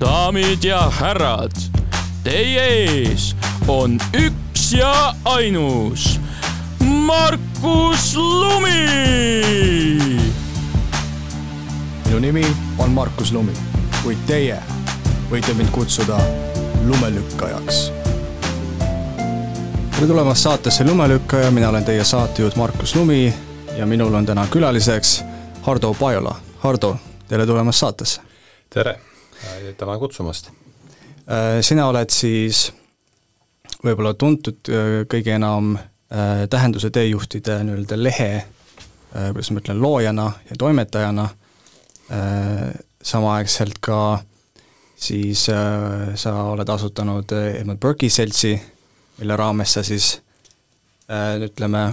daamid ja härrad, teie ees on üks ja ainus Markus Lumi. minu nimi on Markus Lumi, kuid teie võite mind kutsuda lumelükkajaks. tere tulemast saatesse Lumelükkaja, mina olen teie saatejuht Markus Lumi ja minul on täna külaliseks Hardo Pajola. Hardo, tere tulemast saatesse! tere, tänan kutsumast! sina oled siis võib-olla tuntud kõige enam tähenduse teejuhtide nii-öelda lehe, kuidas ma ütlen, loojana ja toimetajana, samaaegselt ka siis sa oled asutanud Edmund Burke'i seltsi, mille raames sa siis ütleme,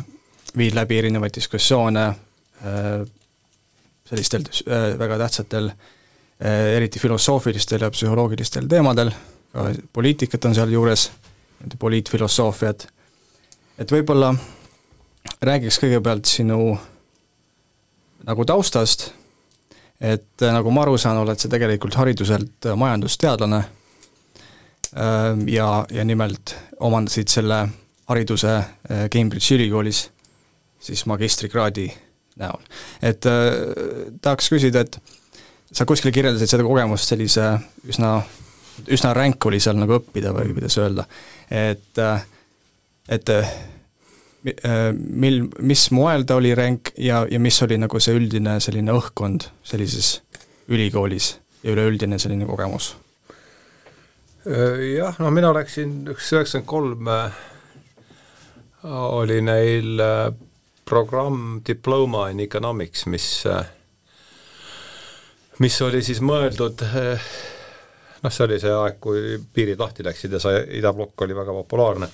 viid läbi erinevaid diskussioone sellistel väga tähtsatel eriti filosoofilistel ja psühholoogilistel teemadel, poliitikat on sealjuures, poliitfilosoofiat, et võib-olla räägiks kõigepealt sinu nagu taustast, et nagu ma aru saan, oled sa tegelikult hariduselt majandusteadlane ja, ja nimelt omandasid selle hariduse Cambridge'i ülikoolis siis magistrikraadi näol. et tahaks küsida, et sa kuskil kirjeldasid seda kogemust sellise üsna, üsna ränk oli seal nagu õppida või kuidas öelda, et, et mil, mis moel ta oli ränk ja, ja mis oli nagu see üldine selline õhkkond sellises ülikoolis ja üleüldine selline kogemus? jah, no mina läksin, üks üheksakümmend kolm oli neil programm Diploma in Economics, mis mis oli siis mõeldud noh, see oli see aeg, kui piirid lahti läksid ja see idablokk oli väga populaarne.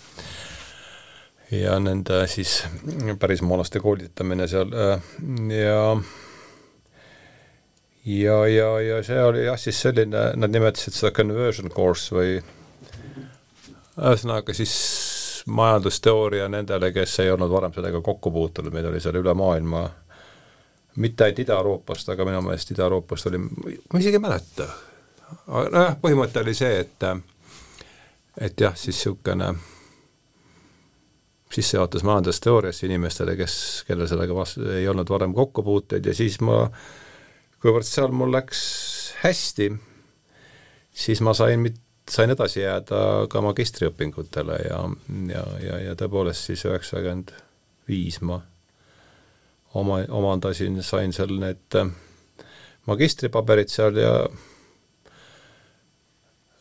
ja nende siis pärismaalaste koolitamine seal ja ja, ja, ja see oli jah, siis selline, nad nimetasid seda conversion course või ühesõnaga siis majandusteooria nendele, kes ei olnud varem sellega kokku puutunud, meid oli seal üle maailma mitte ainult Ida-Euroopast, aga minu meelest Ida-Euroopast oli, ma isegi ei mäleta. nojah, põhimõte oli see, et et jah, siis niisugune sissejuhatus majandusteooriasse inimestele, kes, kellel sellega vastu ei olnud varem kokkupuuteid ja siis ma, kuivõrd seal mul läks hästi, siis ma sain mit-, sain edasi jääda ka magistriõpingutele ja, ja, ja, ja tõepoolest siis üheksakümmend viis ma oma, omandasin, sain seal need äh, magistripaberid seal ja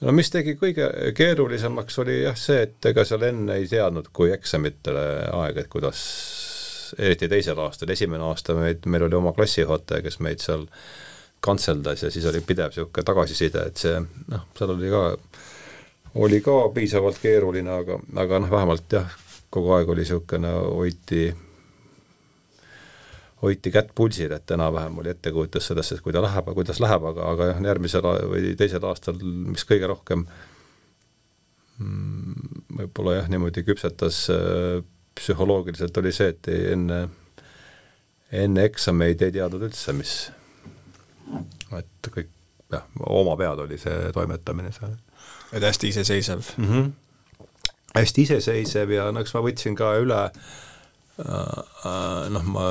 no mis tegi kõige keerulisemaks, oli jah see, et ega seal enne ei teadnud, kui eksamitele aeg, et kuidas, eriti teisel aastal, esimene aasta meid, meil oli oma klassijuhataja, kes meid seal kantseldas ja siis oli pidev niisugune tagasiside, et see noh, seal oli ka, oli ka piisavalt keeruline, aga, aga noh, vähemalt jah, kogu aeg oli niisugune, hoiti hoiti kätt pulsil, et enam-vähem oli ettekujutus sellest, et kui ta läheb, kuidas läheb, aga, aga jah, järgmisel või teisel aastal, mis kõige rohkem mm, võib-olla jah, niimoodi küpsetas äh, psühholoogiliselt, oli see, et enne, enne eksameid ei teadnud üldse, mis, et kõik jah, oma pead oli see toimetamine seal. et hästi iseseisev mm? -hmm. hästi iseseisev ja no eks ma võtsin ka üle äh, äh, noh, ma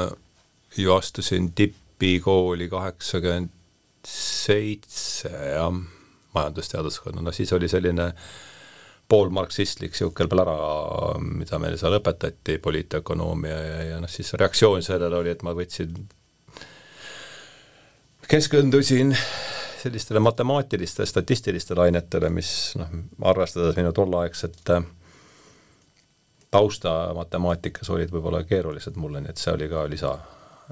ju astusin Tippi kooli kaheksakümmend seitse, jah, majandusteaduskonna, no siis oli selline poolmarksistlik niisugune plära, mida meil seal õpetati, poliitökonoomia ja, ja noh, siis reaktsioon sellele oli, et ma võtsin, keskendusin sellistele matemaatilistele, statistilistele ainetele, mis noh, arvestades minu tolleaegset tausta matemaatikas olid võib-olla keerulised mulle, nii et see oli ka lisa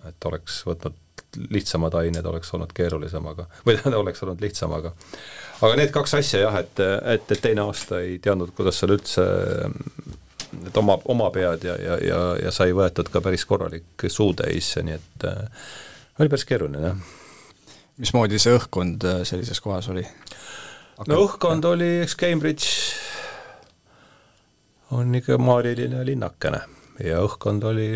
et oleks võtnud lihtsamad ained, oleks olnud keerulisem, aga, või tähendab, oleks olnud lihtsam, aga aga need kaks asja jah, et, et, et teine aasta ei teadnud, kuidas seal üldse et oma, oma pead ja, ja, ja, ja sai võetud ka päris korralik suutäis, nii et äh, oli päris keeruline, jah. mismoodi see õhkkond äh, sellises kohas oli? no õhkkond oli, eks Cambridge on ikka maaliline linnakene ja õhkkond oli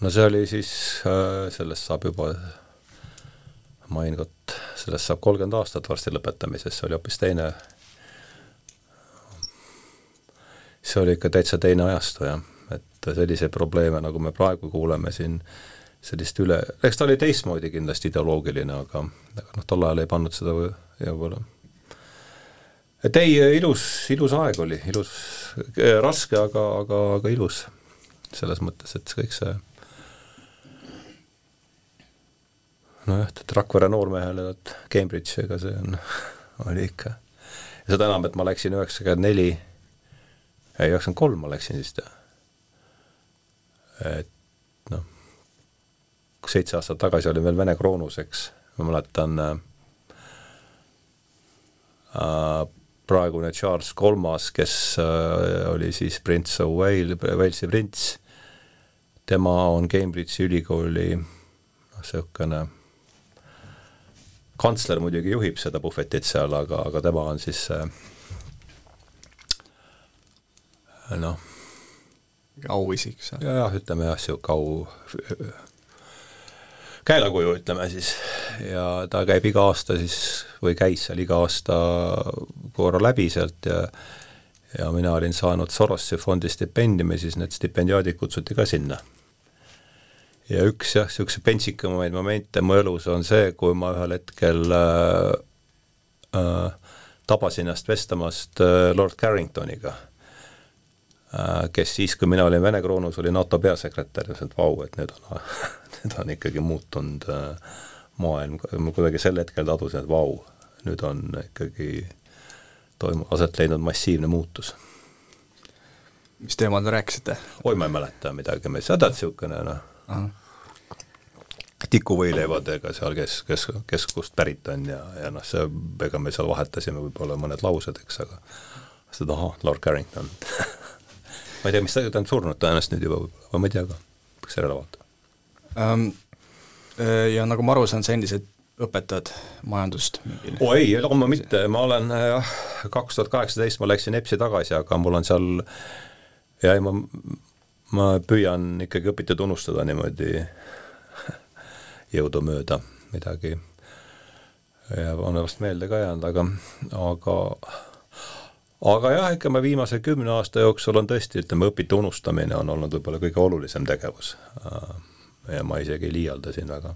no see oli siis, äh, sellest saab juba maingot sellest saab kolmkümmend aastat varsti lõpetamisest, see oli hoopis teine, see oli ikka täitsa teine ajastu jah, et selliseid probleeme, nagu me praegu kuuleme siin, sellist üle, eks ta oli teistmoodi kindlasti ideoloogiline, aga, aga noh, tol ajal ei pannud seda võib-olla. et ei, ilus, ilus aeg oli, ilus, raske, aga, aga, aga ilus. selles mõttes, et kõik see nojah, et Rakvere noormehele, Cambridge, ega see on, oli ikka. ja seda enam, et ma läksin üheksakümmend neli, ei, üheksakümmend kolm ma läksin siis teha. et noh, seitse aastat tagasi olin veel Vene kroonus, eks, ma mäletan äh, äh, praegune Charles Kolmas, kes äh, oli siis prints of Wales, Walesi prints, tema on Cambridge'i ülikooli noh, niisugune kantsler muidugi juhib seda puhvetit seal, aga, aga tema on siis äh, noh, auisik seal. jah, ütleme jah, niisugune au, käelakuju, ütleme siis, ja ta käib iga aasta siis, või käis seal iga aasta korra läbi sealt ja ja mina olin saanud Sorose fondi stipendiumi, siis need stipendiaadid kutsuti ka sinna ja üks jah, niisuguse pentsikamaid momente mu elus on see, kui ma ühel hetkel äh, äh, tabasin ennast vestlemast äh, Lord Carringtoniga äh,, kes siis, kui mina olin Vene kroonus, oli NATO peasekretär ütles, et vau, et nüüd on nüüd on ikkagi muutunud äh, maailm, ma kuidagi sel hetkel tadusin, et vau, nüüd on ikkagi toimu-, aset leidnud massiivne muutus. mis teemal te rääkisite? oi, ma ei mäleta midagi, tea, tead, niisugune noh, tikuvõileivadega seal, kes, kes, kes kust pärit on ja, ja noh, see, ega me seal vahetasime võib-olla mõned laused, eks, aga seda, ahah, Lord Carrington. Ma ei tea, mis ta, ta on surnud tõenäoliselt nüüd juba võib-olla, ma ei tea ka, peaks järele vaatama. Um,. Ja nagu ma aru saan, sa endiselt õpetad majandust oo ei, loomulikult mitte, ma olen jah, kaks tuhat kaheksateist ma läksin EBS-i tagasi, aga mul on seal ja ei, ma ma püüan ikkagi õpitud unustada niimoodi jõudumööda midagi ja on vast meelde ka jäänud, aga, aga aga jah, ikka ma viimase kümne aasta jooksul on tõesti, ütleme, õpitu unustamine on olnud võib-olla kõige olulisem tegevus. ja ma isegi ei liialda siin väga.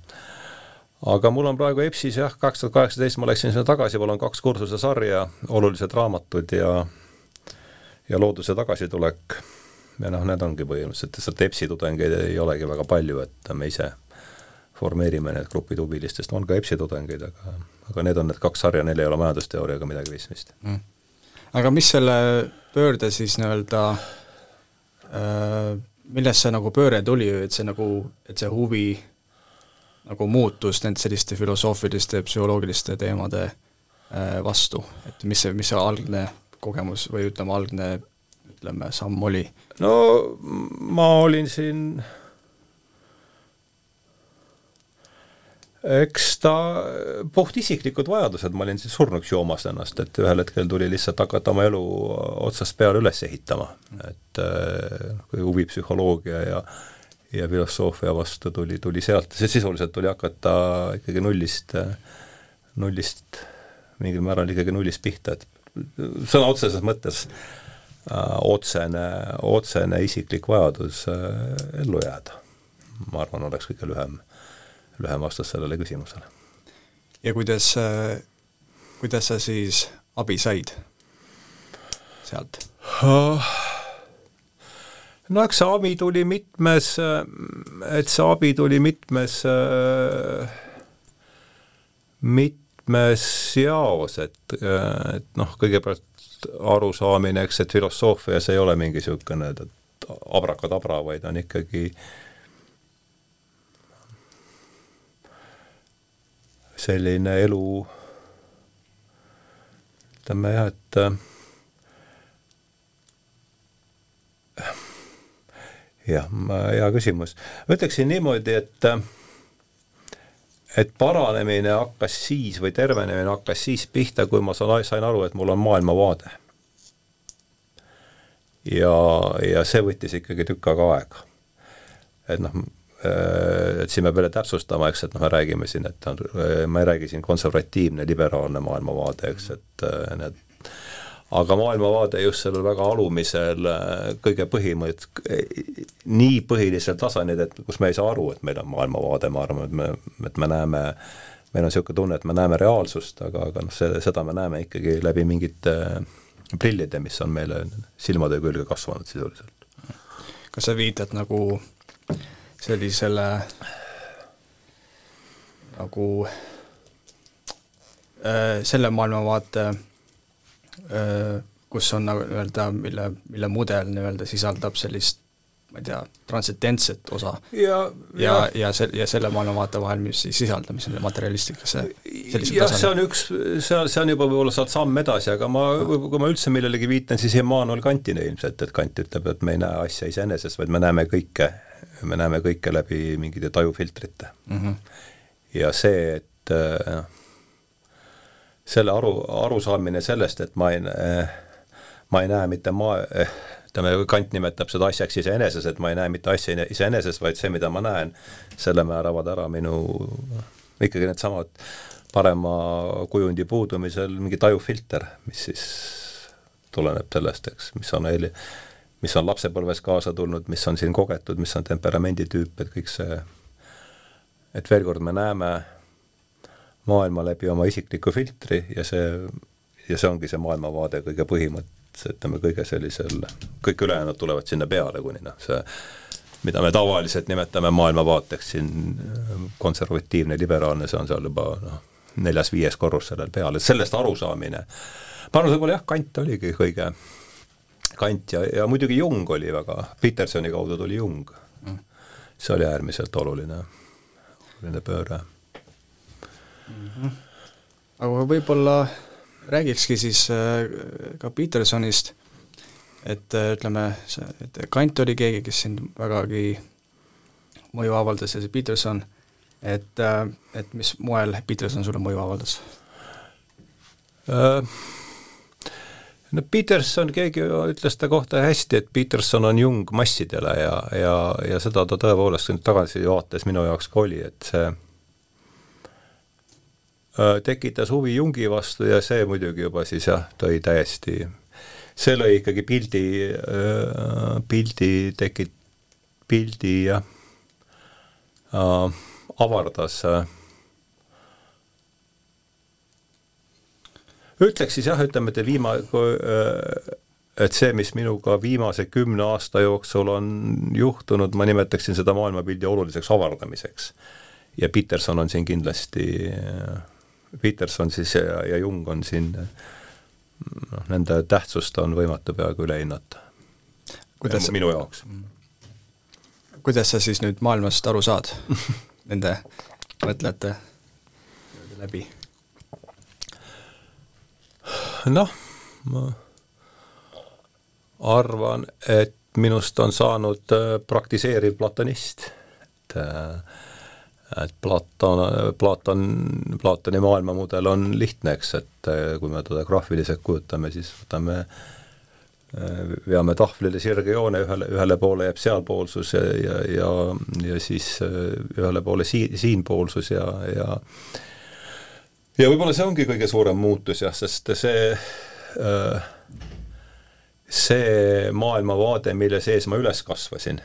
aga mul on praegu EBS-is jah, kaks tuhat kaheksateist ma läksin sinna tagasi, mul on kaks kursuse sarja, olulised raamatud ja ja looduse tagasitulek ja noh, need ongi põhimõtteliselt, lihtsalt EBS-i tudengeid ei olegi väga palju, et me ise formeerime need grupid huvilistest, on ka EBS-i tudengeid, aga aga need on need kaks sarja, neil ei ole majandusteooriaga midagi pistmist. Mm.. aga mis selle pöörde siis nii-öelda äh,, millest see nagu pööre tuli, et see nagu, et see huvi nagu muutus nende selliste filosoofiliste, psühholoogiliste teemade äh, vastu, et mis see, mis see algne kogemus või ütleme, algne ütleme, samm oli? no ma olin siin eks ta puhtisiklikud vajadused, ma olin siis surnuks joomas ennast, et ühel hetkel tuli lihtsalt hakata oma elu otsast peale üles ehitama, et eh, kui huvi psühholoogia ja ja filosoofia vastu tuli, tuli sealt, see sisuliselt tuli hakata ikkagi nullist, nullist, mingil määral ikkagi nullist pihta, et sõna otseses mõttes Äh, otsene, otsene isiklik vajadus äh, ellu jääda. ma arvan, oleks kõige lühem, lühem vastus sellele küsimusele. ja kuidas, äh, kuidas sa siis abi said sealt? no eks see abi tuli mitmes, et see abi tuli mitmes, mitmes jaos, et, et noh, kõigepealt arusaamine, eks, et filosoofias ei ole mingi niisugune abrakadabra, vaid on ikkagi selline elu, ütleme jah, et jah, hea küsimus. ma ütleksin niimoodi, et et paranemine hakkas siis või tervenemine hakkas siis pihta, kui ma sain aru, et mul on maailmavaade. ja, ja see võttis ikkagi tükk aega aega. et noh, et siin me peame täpsustama, eks, et noh, me räägime siin, et on, ma ei räägi siin konservatiivne, liberaalne maailmavaade, eks, et need aga maailmavaade just sellel väga alumisel kõige põhimõtt-, nii põhilisel tasandil, et kus me ei saa aru, et meil on maailmavaade, ma arvan, et me, et me näeme, meil on niisugune tunne, et me näeme reaalsust, aga, aga noh, see, seda me näeme ikkagi läbi mingite prillide, mis on meile silmade külge kasvanud sisuliselt. kas sa viitad nagu sellisele nagu äh, selle maailmavaate äh, kus on nagu nii-öelda, mille, mille mudel nii-öelda sisaldab sellist ma ei tea, transcendentset osa ja, ja, ja, ja se-, ja selle maailmavaate vahel, mis siis sisaldab, mis on materialistikasse jah, see on üks, see on, see on juba võib-olla sealt samm edasi, aga ma, kui ma üldse millelegi viitan, siis Emmanuel Kantile ilmselt, et Kant ütleb, et me ei näe asja iseenesest, vaid me näeme kõike, me näeme kõike läbi mingite tajufiltrite mm. -hmm. ja see, et noh, selle aru, arusaamine sellest, et ma ei, ma ei näe mitte maa eh,, ütleme, Kant nimetab seda asjaks iseeneses, et ma ei näe mitte asja iseeneses, vaid see, mida ma näen, selle määravad ära minu ikkagi needsamad parema kujundi puudumisel mingi tajufilter, mis siis tuleneb sellest, eks, mis on eeli-, mis on lapsepõlves kaasa tulnud, mis on siin kogetud, mis on temperamenditüüp, et kõik see, et veel kord me näeme maailma läbi oma isikliku filtri ja see, ja see ongi see maailmavaade kõige põhimõte, ütleme, kõige sellisel, kõik ülejäänud tulevad sinna peale, kuni noh, see mida me tavaliselt nimetame maailmavaateks siin, konservatiivne, liberaalne, see on seal juba noh, neljas-viies korrus sellel peal, et sellest arusaamine, ma arvan, võib-olla jah, Kant oligi kõige, Kant ja, ja muidugi Jung oli väga, Petersoni kaudu tuli Jung. see oli äärmiselt oluline, oluline pööre mm. -hmm. aga võib-olla räägikski siis äh, ka Petersonist, et äh, ütleme, et Kant oli keegi, kes sind vägagi mõju avaldas ja see Peterson, et, äh, et mis moel Peterson sulle mõju avaldas uh,? no Peterson, keegi ütles ta kohta hästi, et Peterson on Jung massidele ja, ja, ja seda ta tõepoolest nüüd tagasivaates minu jaoks ka oli, et see tekitas huvi Jungi vastu ja see muidugi juba siis jah, tõi täiesti, see lõi ikkagi pildi, äh, pildi tekit-, pildi jah äh,, avardas äh, ütleks siis jah, ütleme, et viima-, et see, mis minuga viimase kümne aasta jooksul on juhtunud, ma nimetaksin seda maailmapildi oluliseks avardamiseks. ja Peterson on siin kindlasti Peterson siis ja, ja Jung on siin noh, nende tähtsust on võimatu peaaegu üle hinnata. kuidas minu jaoks. kuidas sa siis nüüd maailmast aru saad nende mõtlejate läbi? noh, ma arvan, et minust on saanud äh, praktiseeriv platonist, et äh, et Platon, Platon, Platoni maailmamudel on lihtne, eks, et eh, kui me teda graafiliselt kujutame, siis võtame eh, veame tahvlile sirge joone, ühele, ühele poole jääb sealpoolsus ja, ja, ja, ja siis eh, ühele poole sii-, siinpoolsus ja, ja ja võib-olla see ongi kõige suurem muutus jah, sest see see maailmavaade, mille sees ma üles kasvasin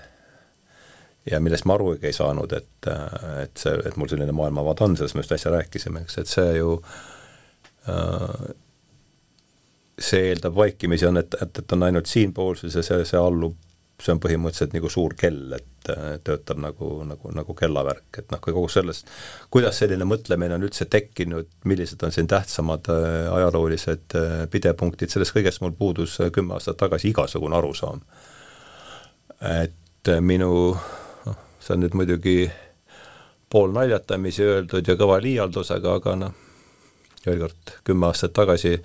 ja millest ma arugi ei saanud, et, et see, et mul selline maailmavaade on, sellest me just äsja rääkisime, eks, et see ju äh, see eeldab vaikimisi, on, et, et, et on ainult siinpoolsus ja see, see allub, see on põhimõtteliselt nagu suur kell, et töötab nagu, nagu, nagu kellavärk, et noh, kui kogu sellest, kuidas selline mõtlemine on üldse tekkinud, millised on siin tähtsamad äh, ajaloolised äh, pidepunktid, sellest kõigest mul puudus kümme aastat tagasi igasugune arusaam. et minu see on nüüd muidugi pool naljatamisi öeldud ja kõva liialdusega, aga noh, veel kord, kümme aastat tagasi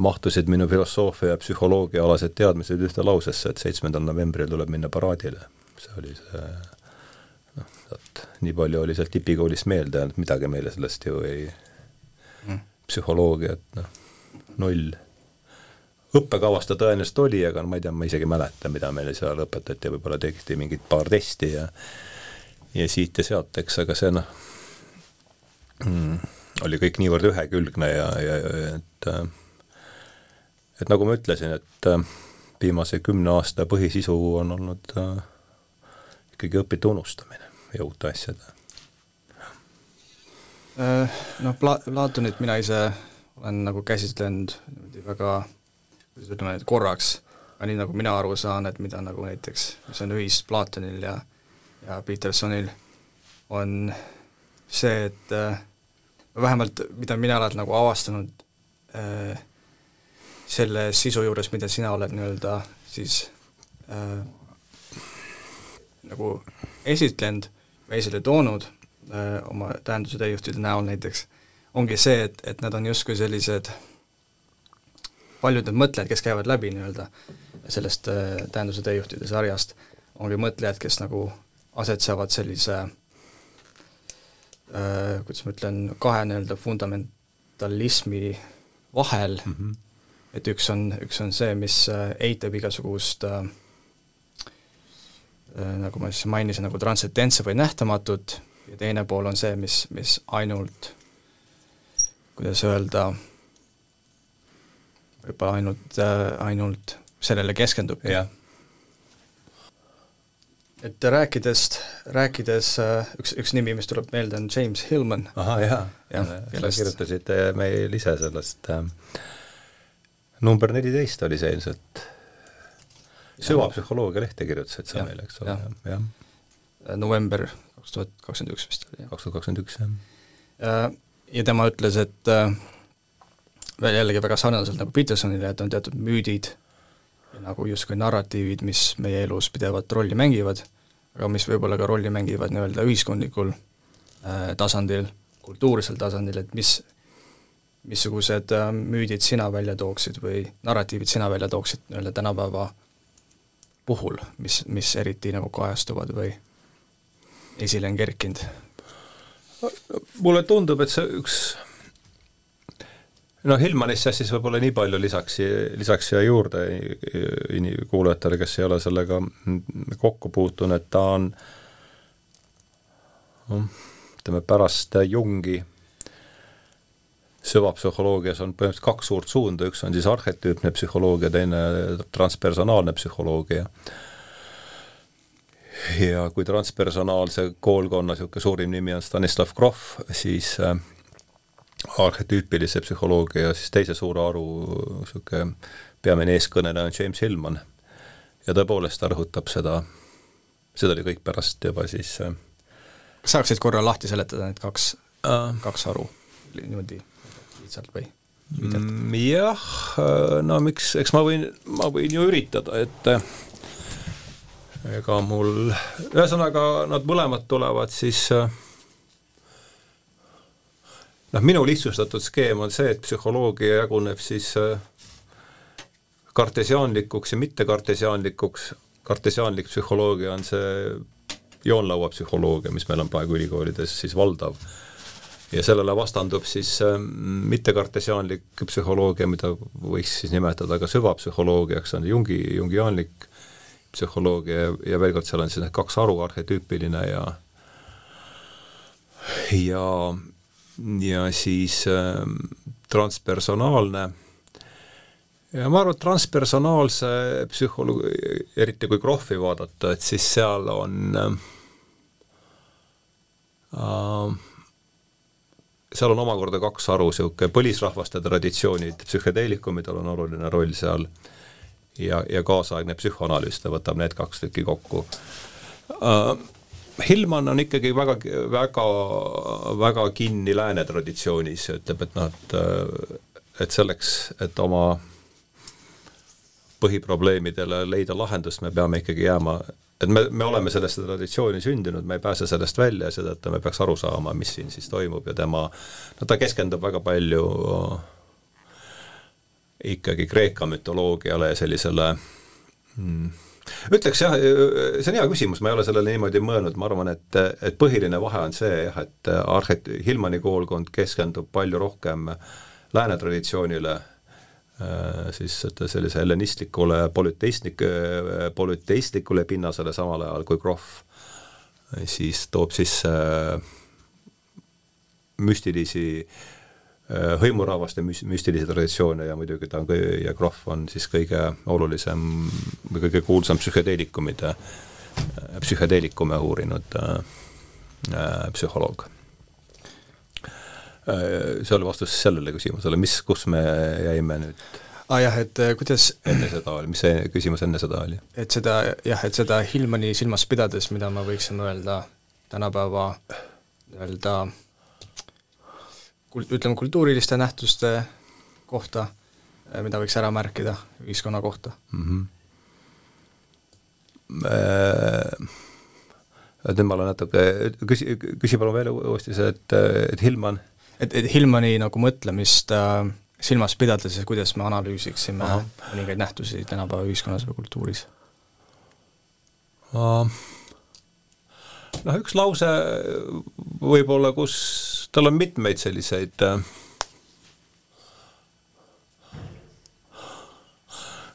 mahtusid minu filosoofia ja psühholoogiaalased teadmised ühte lausesse, et seitsmendal novembril tuleb minna paraadile. see oli see noh, vot nii palju oli sealt tipikoolist meelde jäänud, midagi meile sellest ju ei mm., psühholoogiat noh, null õppekavas ta tõenäoliselt oli, aga no ma ei tea, ma isegi ei mäleta, mida meile seal õpetati, võib-olla tehti mingid paar testi ja ja siit ja sealt, eks, aga see noh mm,, oli kõik niivõrd ühekülgne ja, ja, ja et äh, et nagu ma ütlesin, et äh, viimase kümne aasta põhisisu on olnud äh, ikkagi õpite unustamine ja uute asjade. Noh, Pla-, Platonit mina ise olen nagu käsitlenud niimoodi väga, kuidas ütleme, korraks, aga nii nagu mina aru saan, et mida nagu näiteks, mis on ühist Platonil ja ja Petersonil, on see, et äh, vähemalt mida mina olen nagu avastanud äh, selle sisu juures, mida sina oled nii-öelda siis äh, nagu esitlenud või esile toonud äh, oma tähenduse täijuhtide näol näiteks, ongi see, et, et nad on justkui sellised paljud need mõtlejad, kes käivad läbi nii-öelda sellest äh, tähenduse täijuhtide sarjast, ongi mõtlejad, kes nagu asetsevad sellise äh, kuidas ma ütlen, kahe nii-öelda fundamentalismi vahel mm, -hmm. et üks on, üks on see, mis äh, eitab igasugust äh, äh, nagu ma siis mainisin, nagu transcendentse või nähtamatut ja teine pool on see, mis, mis ainult, kuidas öelda, võib-olla ainult äh,, ainult sellele keskendub. jah et rääkides, rääkides äh, üks, üks nimi, mis tuleb meelde, on James Hillman. ahah, jaa, ja, kellest kirjutasite meil ise sellest äh, number neliteist oli see ilmselt, süvapsühholoogia lehte kirjutasid sa meile, eks ole, jah. Äh, november kaks tuhat kakskümmend üks vist oli, jah. kaks tuhat kakskümmend üks, jah. Äh, ja tema ütles, et veel jällegi väga sarnaselt nagu Petersonile, et on teatud müüdid, nagu justkui narratiivid, mis meie elus pidevalt rolli mängivad, aga mis võib-olla ka rolli mängivad nii-öelda ühiskondlikul äh, tasandil, kultuursel tasandil, et mis, missugused äh, müüdid sina välja tooksid või narratiivid sina välja tooksid nii-öelda tänapäeva puhul, mis, mis eriti nagu kajastuvad või esile on kerkinud? mulle tundub, et see üks no Hillmanisse siis võib-olla nii palju lisaks, lisaks siia juurde kuulajatele, kes ei ole sellega kokku puutunud, et ta on noh, ütleme pärast Jungi süvapsühholoogias on põhimõtteliselt kaks suurt suunda, üks on siis arhetüüpne psühholoogia, teine transpersonaalne psühholoogia. ja kui transpersonaalse koolkonna niisugune suurim nimi on Stanislav Grof, siis äh, arhetüüpilise psühholoogia siis teise suure haru niisugune peamine eeskõneleja on James Hillman. ja tõepoolest ta rõhutab seda, seda oli kõik pärast juba siis äh, kas saaksid korra lahti seletada need kaks äh., kaks haru niimoodi lihtsalt või? Mm, jah, äh, no miks, eks ma võin, ma võin ju üritada, et ega mul, ühesõnaga nad mõlemad tulevad siis äh, noh, minu lihtsustatud skeem on see, et psühholoogia jaguneb siis äh, kartesiaanlikuks ja mittekartesiaanlikuks, kartesiaanlik psühholoogia on see joonlauapsühholoogia, mis meil on praegu ülikoolides siis valdav. ja sellele vastandub siis äh, mittekartesiaanlik psühholoogia, mida võiks siis nimetada ka süvapsühholoogiaks, on Jungi, jungiaanlik psühholoogia ja, ja veel kord, seal on siis need kaks haru, arhetüüpiline ja ja ja siis äh, transpersonaalne. Ja ma arvan, et transpersonaalse psühholoogi, eriti kui Krohvi vaadata, et siis seal on äh, seal on omakorda kaks haru, niisugune põlisrahvaste traditsioonid, psühhedeelikumidel on oluline roll seal ja, ja kaasaegne psühhoanalüüs, ta võtab need kaks tükki kokku. Äh, Hillman on ikkagi väga, väga, väga kinni lääne traditsioonis ja ütleb, et noh, et et selleks, et oma põhiprobleemidele leida lahendust, me peame ikkagi jääma, et me, me oleme sellesse traditsiooni sündinud, me ei pääse sellest välja ja seetõttu me peaks aru saama, mis siin siis toimub ja tema, no ta keskendub väga palju ikkagi Kreeka mütoloogiale ja sellisele mm, ütleks jah, see on hea küsimus, ma ei ole sellele niimoodi mõelnud, ma arvan, et, et põhiline vahe on see jah, et Arhet-, Hillmani koolkond keskendub palju rohkem lääne traditsioonile, äh, siis sellise hellenistlikule polüteistlik, polüteistlikule pinnasele, samal ajal kui Krohv siis toob sisse müstilisi hõimurahvaste müs-, müstilisi traditsioone ja muidugi ta on kõi-, ja Groff on siis kõige olulisem või kõige kuulsam psühhedeelikumide, psühhedeelikume uurinud äh, psühholoog Äh, see oli vastus sellele küsimusele, mis, kus me jäime nüüd? aa ah, jah, et äh, kuidas enne seda oli, mis see küsimus enne seda oli? et seda jah, et seda Hillmani silmas pidades, mida ma võiksin öelda tänapäeva nii-öelda kul-, ütleme, kultuuriliste nähtuste kohta, äh, mida võiks ära märkida ühiskonna kohta mm. -hmm. nüüd ma olen natuke, küsi, küsi palun veel uuesti see, et, et Hillman et, et Hillmani nagu mõtlemist äh, silmas pidades, kuidas me analüüsiksime mõningaid nähtusi tänapäeva ühiskonnas või kultuuris? Noh, üks lause võib-olla, kus tal on mitmeid selliseid äh,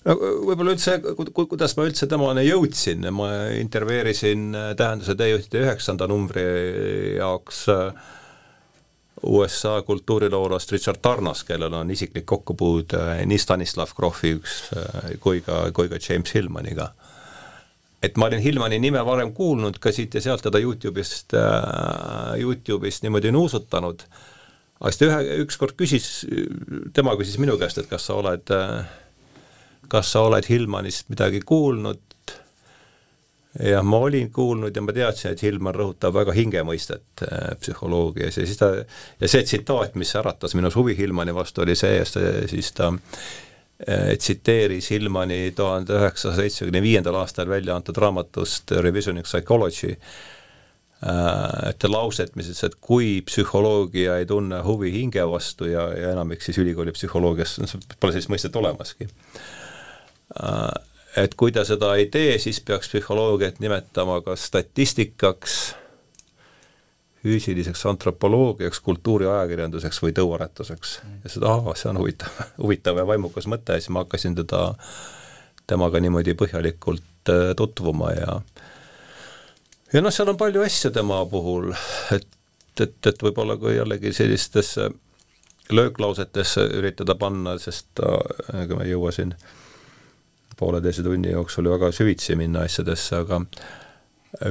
no võib-olla üldse, kuidas ma üldse temani jõudsin, ma intervjueerisin Tähenduse teejuhtide üheksanda numbri jaoks äh, USA kultuuriloolast Richard Tarnas, kellel on isiklik kokkupuude nii Stanislav Grofi üks kui ka, kui ka James Hillmaniga. Et ma olin Hillmani nime varem kuulnud ka siit ja sealt teda Youtube'ist äh,, Youtube'ist niimoodi nuusutanud, aga siis ta ühe, ükskord küsis, tema küsis minu käest, et kas sa oled, kas sa oled Hillmanist midagi kuulnud, jah, ma olin kuulnud ja ma teadsin, et Hilmar rõhutab väga hingemõistet äh, psühholoogias. Ja siis ta, ja see tsitaat, mis äratas minus huvi Hilmani vastu, oli see, siis ta äh, tsiteeris Hillmani tuhande üheksasaja seitsmekümne viiendal aastal välja antud raamatust Revisioning Psychology ühte lauset, mis ütles, et kui psühholoogia ei tunne huvi hinge vastu ja, ja enamik siis ülikooli psühholoogias, pole sellist mõistet olemaski et kui ta seda ei tee, siis peaks psühholoogiat nimetama kas statistikaks, füüsiliseks antropoloogiaks, kultuuriajakirjanduseks või tõuaretuseks. ja seda, ahah, see on huvitav, huvitav ja vaimukas mõte. Ja siis ma hakkasin teda, temaga niimoodi põhjalikult äh, tutvuma ja ja noh, seal on palju asju tema puhul, et, et, et võib-olla kui jällegi sellistesse lööklausetesse üritada panna, sest ega ma ei jõua siin äh, pooleteise tunni jooksul väga süvitsi minna asjadesse, aga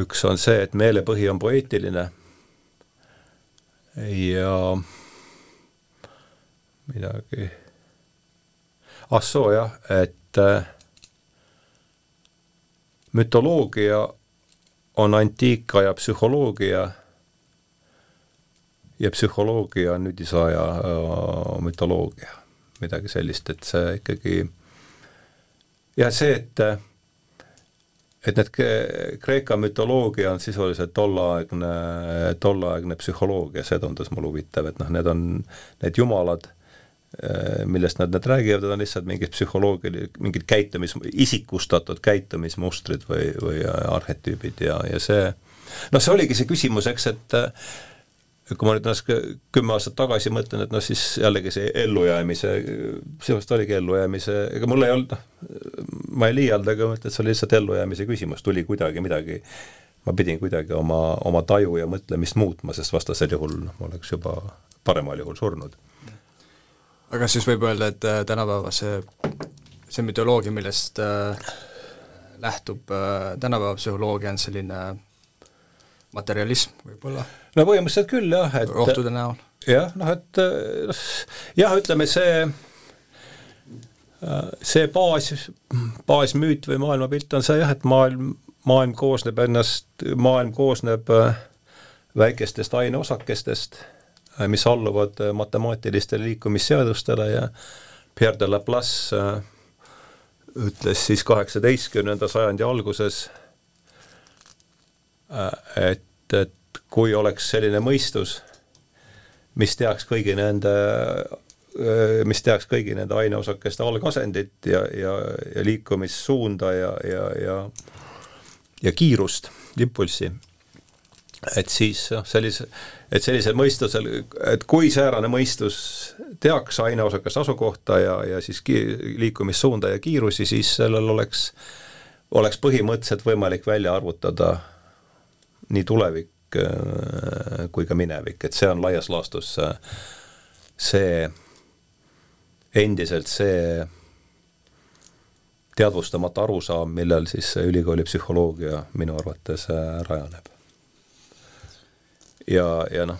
üks on see, et meelepõhi on poeetiline ja midagi, ah soo jah, et äh, mütoloogia on antiikaja psühholoogia. Ja psühholoogia on nüüdisaja äh, mütoloogia, midagi sellist, et see ikkagi ja see, et et need Kreeka mütoloogia on sisuliselt tolleaegne, tolleaegne psühholoogia, see tundus mulle huvitav, et noh, need on need jumalad, millest nad need räägivad, need on lihtsalt mingid psühholoogilised, mingid käitumis, isikustatud käitumismustrid või, või arhetüübid ja, ja see noh, see oligi see küsimus, eks, et kui ma nüüd ennast kümme aastat tagasi mõtlen, et noh, siis jällegi see ellujäämise, seepärast oligi ellujäämise, ega mul ei olnud, noh, ma ei liialda, aga ma ütlen, et see oli lihtsalt ellujäämise küsimus, tuli kuidagi midagi, ma pidin kuidagi oma, oma taju ja mõtlemist muutma, sest vastasel juhul noh, ma oleks juba paremal juhul surnud. aga siis võib öelda, et äh, tänapäeva see, see mütoloogia, millest äh, lähtub äh, tänapäeva psühholoogia, on selline materialism võib-olla no põhimõtteliselt küll jah, et rohtude näol. jah, noh et noh, jah, ütleme see see baas, baasmüüt või maailmapilt on see jah, et maailm, maailm koosneb ennast, maailm koosneb äh, väikestest aineosakestest, äh, mis alluvad matemaatilistele liikumisseadustele ja Pierre de Laplace ütles siis kaheksateistkümnenda sajandi alguses, et, et kui oleks selline mõistus, mis teaks kõigi nende, mis teaks kõigi nende aineosakeste algasendit ja, ja, ja liikumissuunda ja, ja, ja ja kiirust, impulssi, et siis noh, sellise, et sellisel mõistusel, et kui säärane mõistus teaks aineosakeste asukohta ja, ja siis ki-, liikumissuunda ja kiirusi, siis sellel oleks, oleks põhimõtteliselt võimalik välja arvutada nii tulevik kui ka minevik, et see on laias laastus see, endiselt see teadvustamata arusaam, millel siis ülikooli psühholoogia minu arvates rajaneb. ja, ja noh,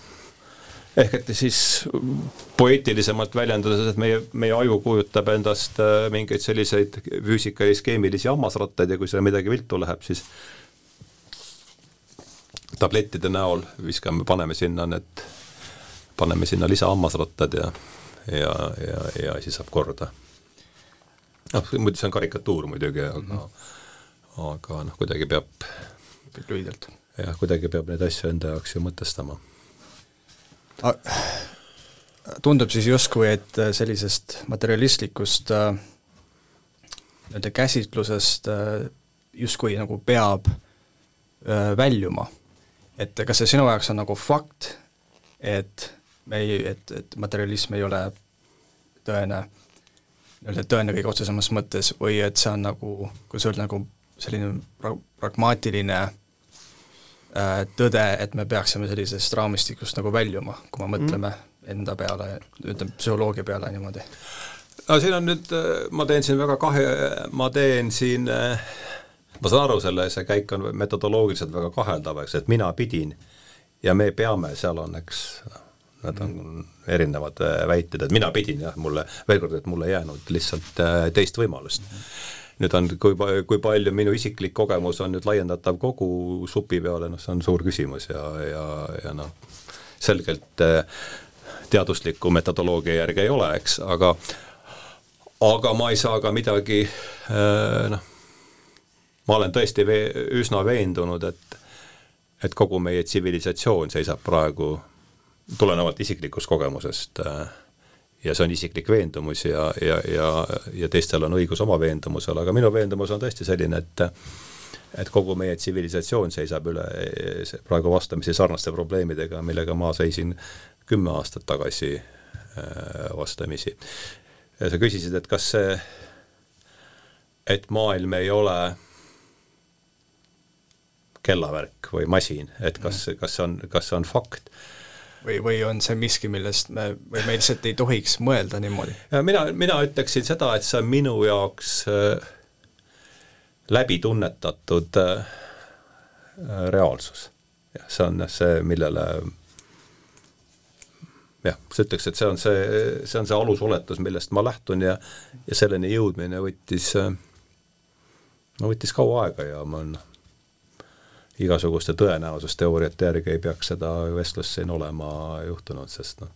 ehk et siis poeetilisemalt väljendades, et meie, meie aju kujutab endast äh, mingeid selliseid füüsikalis-keemilisi hammasrattaid ja kui seal midagi viltu läheb, siis tablettide näol viskame, paneme sinna need, paneme sinna lisahammasrattad ja, ja, ja, ja siis saab korda. noh, muidu see on karikatuur muidugi, aga mm, -hmm. aga noh, kuidagi peab lühidalt. jah, kuidagi peab neid asju enda jaoks ju mõtestama tundub siis justkui, et äh, sellisest materialistlikust äh, nii-öelda käsitlusest äh, justkui nagu peab väljuma. Et kas see sinu jaoks on nagu fakt, et me ei, et, et materialism ei ole tõene, nii-öelda tõene kõige otsesemas mõttes või et see on nagu, kuidas öelda, nagu selline pra-, pragmaatiline äh, tõde, et me peaksime sellisest raamistikust nagu väljuma, kui me mõtleme mm. enda peale, ütleme psühholoogia peale niimoodi. no siin on nüüd, äh, ma teen siin väga kahe, ma teen siin, äh, ma saan aru, selle, see käik on metodoloogiliselt väga kaheldav, eks, et mina pidin ja me peame, seal on, eks, need on erinevad väited, et mina pidin jah, mulle, veel kord, et mulle ei jäänud lihtsalt teist võimalust. Nüüd on, kui, kui palju minu isiklik kogemus on nüüd laiendatav kogu supi peale, noh, see on suur küsimus ja, ja, ja noh, selgelt eh, teadusliku metodoloogia järgi ei ole, eks, aga aga ma ei saa ka midagi noh, ma olen tõesti vee, üsna veendunud, et et kogu meie tsivilisatsioon seisab praegu tulenevalt isiklikust kogemusest äh, ja see on isiklik veendumus ja, ja, ja, ja teistel on õigus oma veendumusele, aga minu veendumus on tõesti selline, et et kogu meie tsivilisatsioon seisab üle praegu vastamisi sarnaste probleemidega, millega ma seisin kümme aastat tagasi äh, vastamisi. ja sa küsisid, et kas see, et maailm ei ole kellavärk või masin, et kas, kas see on, kas see on fakt või, või on see miski, millest me, või me lihtsalt ei tohiks mõelda niimoodi? mina, mina ütleksin seda, et see on minu jaoks äh, läbitunnetatud äh, reaalsus. jah, see on see, millele jah, sa ütleks, et see on see, see on see alusoletus, millest ma lähtun ja ja selleni jõudmine võttis, äh, no võttis kaua aega ja ma olen igasuguste tõenäosusteooriate järgi ei peaks seda vestlust siin olema juhtunud, sest noh,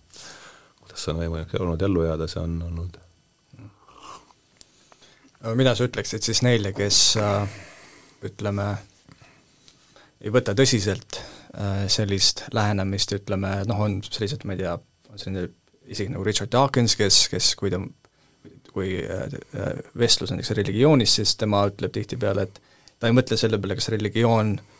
kuidas on võimalik olnud ellu jääda, see on olnud mida sa ütleksid siis neile, kes äh, ütleme, ei võta tõsiselt äh, sellist lähenemist, ütleme noh, on sellised, ma ei tea, on selline isegi nagu Richard Dawkins, kes, kes kui ta, kui äh, vestlus näiteks religioonis, siis tema ütleb tihtipeale, et ta ei mõtle selle peale, kas religioon äh,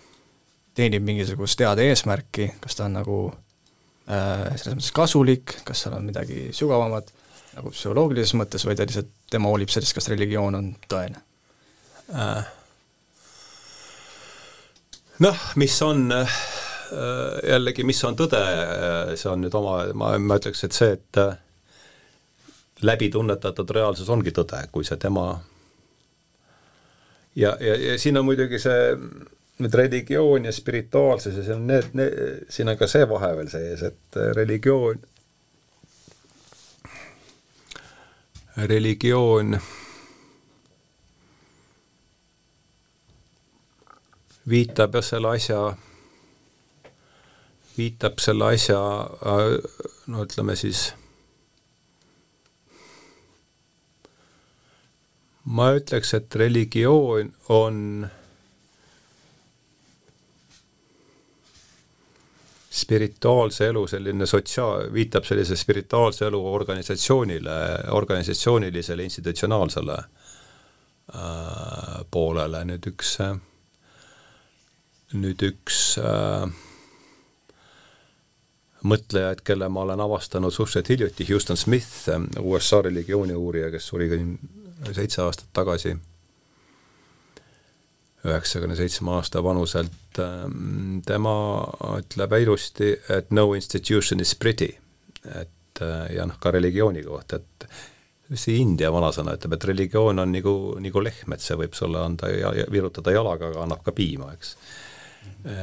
teenib mingisugust head eesmärki, kas ta on nagu äh, selles mõttes kasulik, kas seal on midagi sügavamat, nagu psühholoogilises mõttes, või ta lihtsalt, tema hoolib sellest, kas religioon on tõene äh.? noh, mis on äh, jällegi, mis on tõde, äh, see on nüüd oma, ma, ma ütleks, et see, et äh, läbi tunnetatud reaalsus ongi tõde, kui see tema ja, ja, ja siin on muidugi see nüüd religioon ja spirituaalsus ja see on need, need, siin on ka see vahe veel sees, et religioon, religioon viitab jah selle asja, viitab selle asja no ütleme siis, ma ütleks, et religioon on spirituaalse elu selline sotsiaal, viitab sellise spirituaalse elu organisatsioonile, organisatsioonilisele institutsionaalsele äh, poolele, nüüd üks, nüüd üks äh, mõtlejaid, kelle ma olen avastanud suhteliselt hiljuti, Houston Smith, USA religiooni uurija, kes suri seitse aastat tagasi üheksakümne seitsme aasta vanuselt, ähm, tema ütleb ilusti, et no institution is pretty. et äh, ja noh, ka religiooni kohta, et see India vanasõna ütleb, et religioon on nagu, nagu lehm, et see võib sulle anda ja, ja virutada jalaga, aga annab ka piima, eks.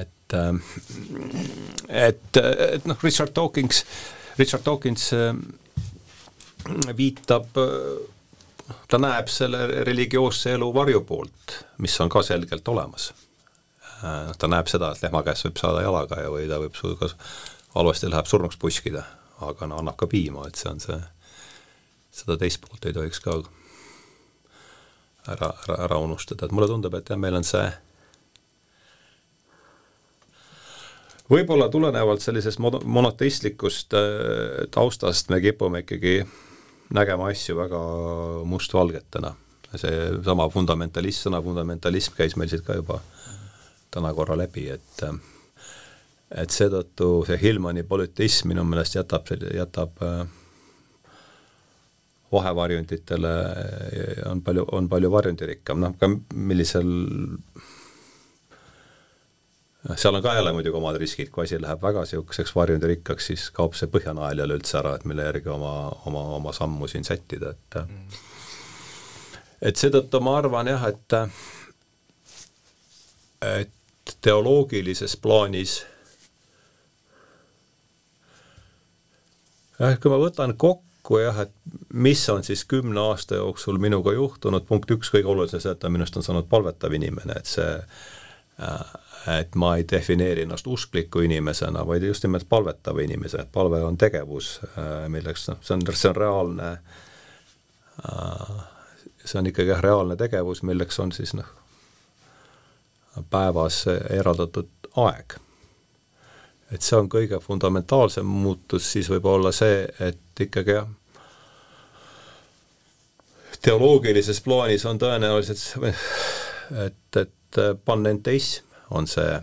et, ähm, et, et noh, Richard Dawkins, Richard Dawkins ähm, viitab ta näeb selle religioosse elu varjupoolt, mis on ka selgelt olemas. Ta näeb seda, et lehma käest võib saada jalaga ja või ta võib sul ka halvasti läheb surnuks puskida, aga no annab ka piima, et see on see, seda teist poolt ei tohiks ka ära, ära, ära unustada, et mulle tundub, et jah, meil on see võib-olla tulenevalt sellisest monoteistlikust äh, taustast me kipume ikkagi nägema asju väga mustvalgetena. seesama fundamentalism, sõna fundamentalism käis meil siit ka juba täna korra läbi, et et seetõttu see Hillmani politism minu meelest jätab, jätab äh, vahevarjunditele on palju, on palju varjundirikkam, noh ka millisel seal on ka jälle muidugi omad riskid, kui asi läheb väga niisuguseks varjundirikkaks, siis kaob see põhjanael jälle üldse ära, et mille järgi oma, oma, oma sammu siin sättida, et mm. et seetõttu ma arvan jah, et et teoloogilises plaanis jah, kui ma võtan kokku jah, et mis on siis kümne aasta jooksul minuga juhtunud, punkt üks, kõige olulisem see, et ta minust on saanud palvetav inimene, et see äh, et ma ei defineeri ennast uskliku inimesena, vaid just nimelt palvetava inimesena, et palve on tegevus, äh, milleks noh, see on, see on reaalne, äh, see on ikkagi jah, reaalne tegevus, milleks on siis noh, päevas eraldatud aeg. et see on kõige fundamentaalsem muutus, siis võib olla see, et ikkagi jah, teoloogilises plaanis on tõenäoliselt, et, et panenteism on see,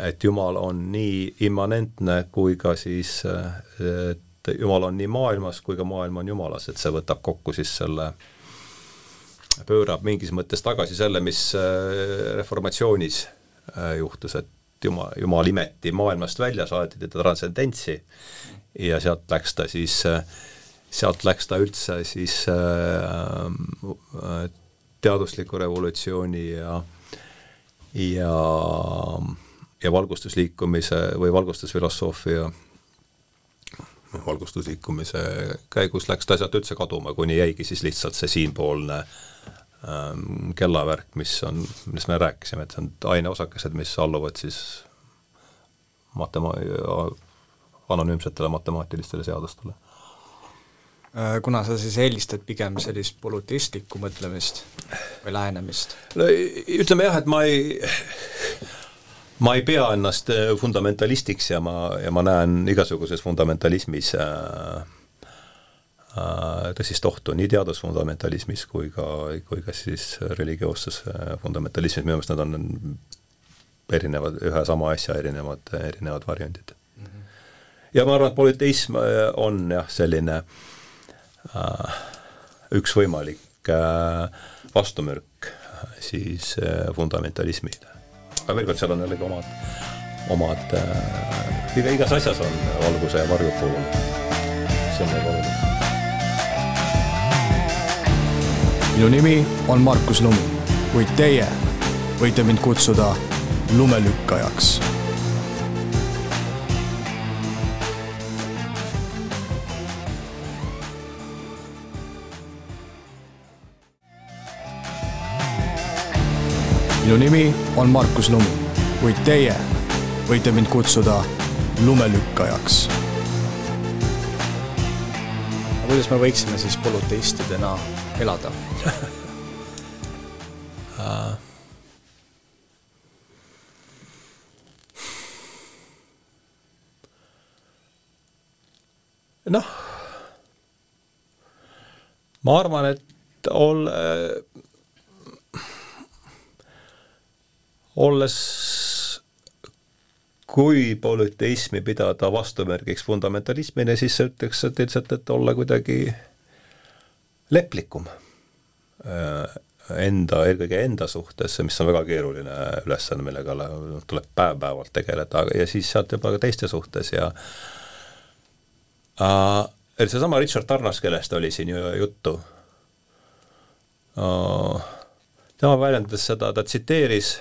et Jumal on nii immanentne kui ka siis, et Jumal on nii maailmas kui ka maailm on Jumalas, et see võtab kokku siis selle, pöörab mingis mõttes tagasi selle, mis äh, reformatsioonis äh, juhtus, et Jumal, Jumal imeti maailmast välja, saadi teda transcendentsi ja sealt läks ta siis, äh, sealt läks ta üldse siis teadusliku revolutsiooni ja äh, ja, ja valgustusliikumise või valgustusfilosoofia valgustusliikumise käigus läks ta sealt üldse kaduma, kuni jäigi siis lihtsalt see siinpoolne ähm, kellavärk, mis on, millest me rääkisime, et see on aineosakesed, mis alluvad siis matema-, anonüümsetele matemaatilistele seadustele kuna sa siis eelistad pigem sellist polüteistlikku mõtlemist või lähenemist? no ütleme jah, et ma ei, ma ei pea ennast äh, fundamentalistiks ja ma, ja ma näen igasuguses fundamentalismis äh, äh, tõsist ohtu nii teadusfundamentalismis kui ka, kui ka siis religioosses äh, fundamentalismis, minu meelest nad on erinevad, ühe sama asja erinevad, erinevad varjundid mm. -hmm. ja ma arvan, et polüteism on jah, selline äh, Äh, üks võimalik äh, vastumürk siis äh, fundamentalismile. aga veel kord, seal on jällegi omad, omad, iga, igas asjas on valguse ja varju pool. see on väga oluline. minu nimi on Markus Lumi, kuid teie võite mind kutsuda lumelükkajaks minu nimi on Markus Lumi, kuid teie võite mind kutsuda lumelükkajaks. kuidas me võiksime siis polüteistidena elada? Noh, ma arvan, et ol-, olles kui polüteismi pidada vastumärgiks fundamentalismile, siis ütleks lihtsalt, et olla kuidagi leplikum. enda, eelkõige enda suhtes, mis on väga keeruline ülesanne, millega tuleb päev-päevalt tegeleda ja siis sealt juba ka teiste suhtes ja äh, seesama Richard Tarnas, kellest oli siin ju juttu uh,, tema väljendas seda, ta tsiteeris,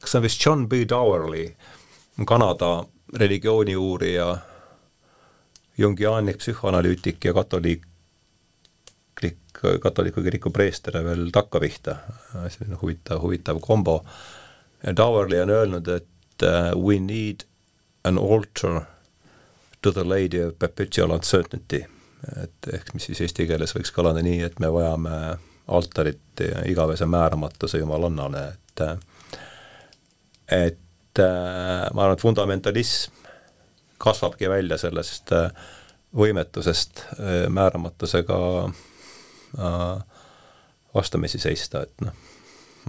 kas see on vist John B. Dowerly, Kanada religiooniuurija, jungiaanlik psühhoanalüütik ja katoliik, katoliku kiriku preester veel takkapihta, selline huvitav, huvitav kombo. Dowerly on öelnud, et uh, we need an altar to the lady of perpetual uncertainty, et ehk mis siis eesti keeles võiks kõlada nii, et me vajame altarit igavese määramatuse jumalannale, et et ma arvan, et fundamentalism kasvabki välja sellest võimetusest määramatusega vastamisi seista, et noh,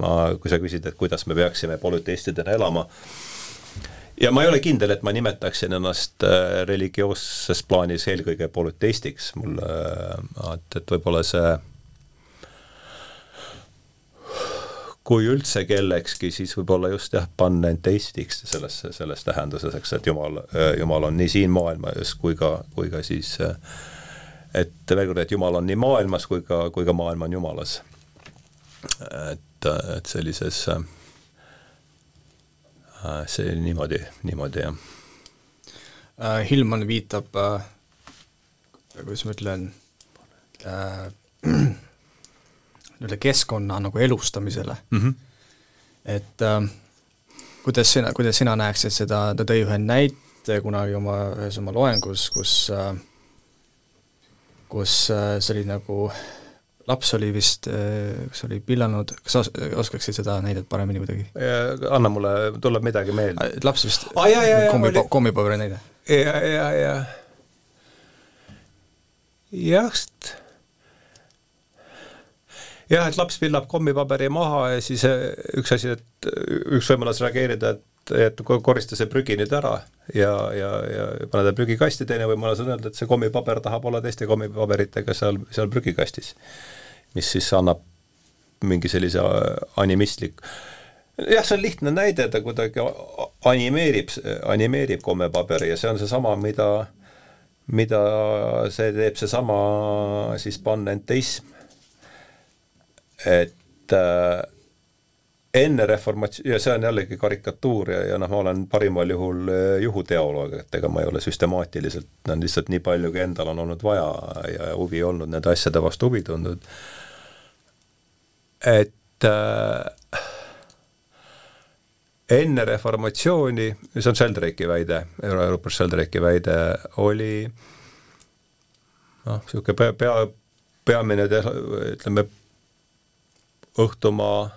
ma, kui sa küsid, et kuidas me peaksime polüteistidena elama, ja ma ei ole kindel, et ma nimetaksin ennast äh, religioosses plaanis eelkõige polüteistiks, mul, äh, et, et võib-olla see kui üldse kellekski, siis võib-olla just jah, panenteistiks selles, selles tähenduses, eks, et Jumal, Jumal on nii siin maailmas kui ka, kui ka siis et veel kord, et Jumal on nii maailmas kui ka, kui ka maailm on Jumalas. et, et sellises see niimoodi, niimoodi jah. Äh, Hillman viitab kuidas ma ütlen äh,, nii-öelda keskkonna nagu elustamisele mm. -hmm. et äh, kuidas sina, kuidas sina näeksid seda, ta tõi ühe näite kunagi oma, ühes oma loengus, kus äh, kus äh, see oli nagu äh, laps oli vist, äh, kas oli pillanud, kas os-, oskaksid seda näidet paremini kuidagi? anna mulle, tuleb midagi meelde. laps vist ah,, kommi, kommipaberi näide. ja, ja, ja jah, jah, et laps pillab kommipaberi maha ja siis äh, üks asi, et üks võimalus reageerida, et et korista see prügi nüüd ära ja, ja, ja pane ta prügikasti, teine võimalus on öelda, et see kommipaber tahab olla teiste kommipaberitega seal, seal prügikastis mis siis annab mingi sellise animistlik jah, see on lihtne näide, ta kuidagi animeerib, animeerib kommepaberi ja see on seesama, mida, mida see teeb seesama siis panenteism. Et äh, enne reformatsiooni, ja see on jällegi karikatuur ja, ja noh, ma olen parimal juhul äh, juhuteoloog, et ega ma ei ole süstemaatiliselt, no lihtsalt nii palju, kui endal on olnud vaja ja huvi olnud nende asjade vastu huvi tundnud. Et äh, enne reformatsiooni, see on Sheldrake'i väide, Rupert Sheldrake'i väide, oli noh, niisugune pea, pea, peamine ütleme, õhtumaa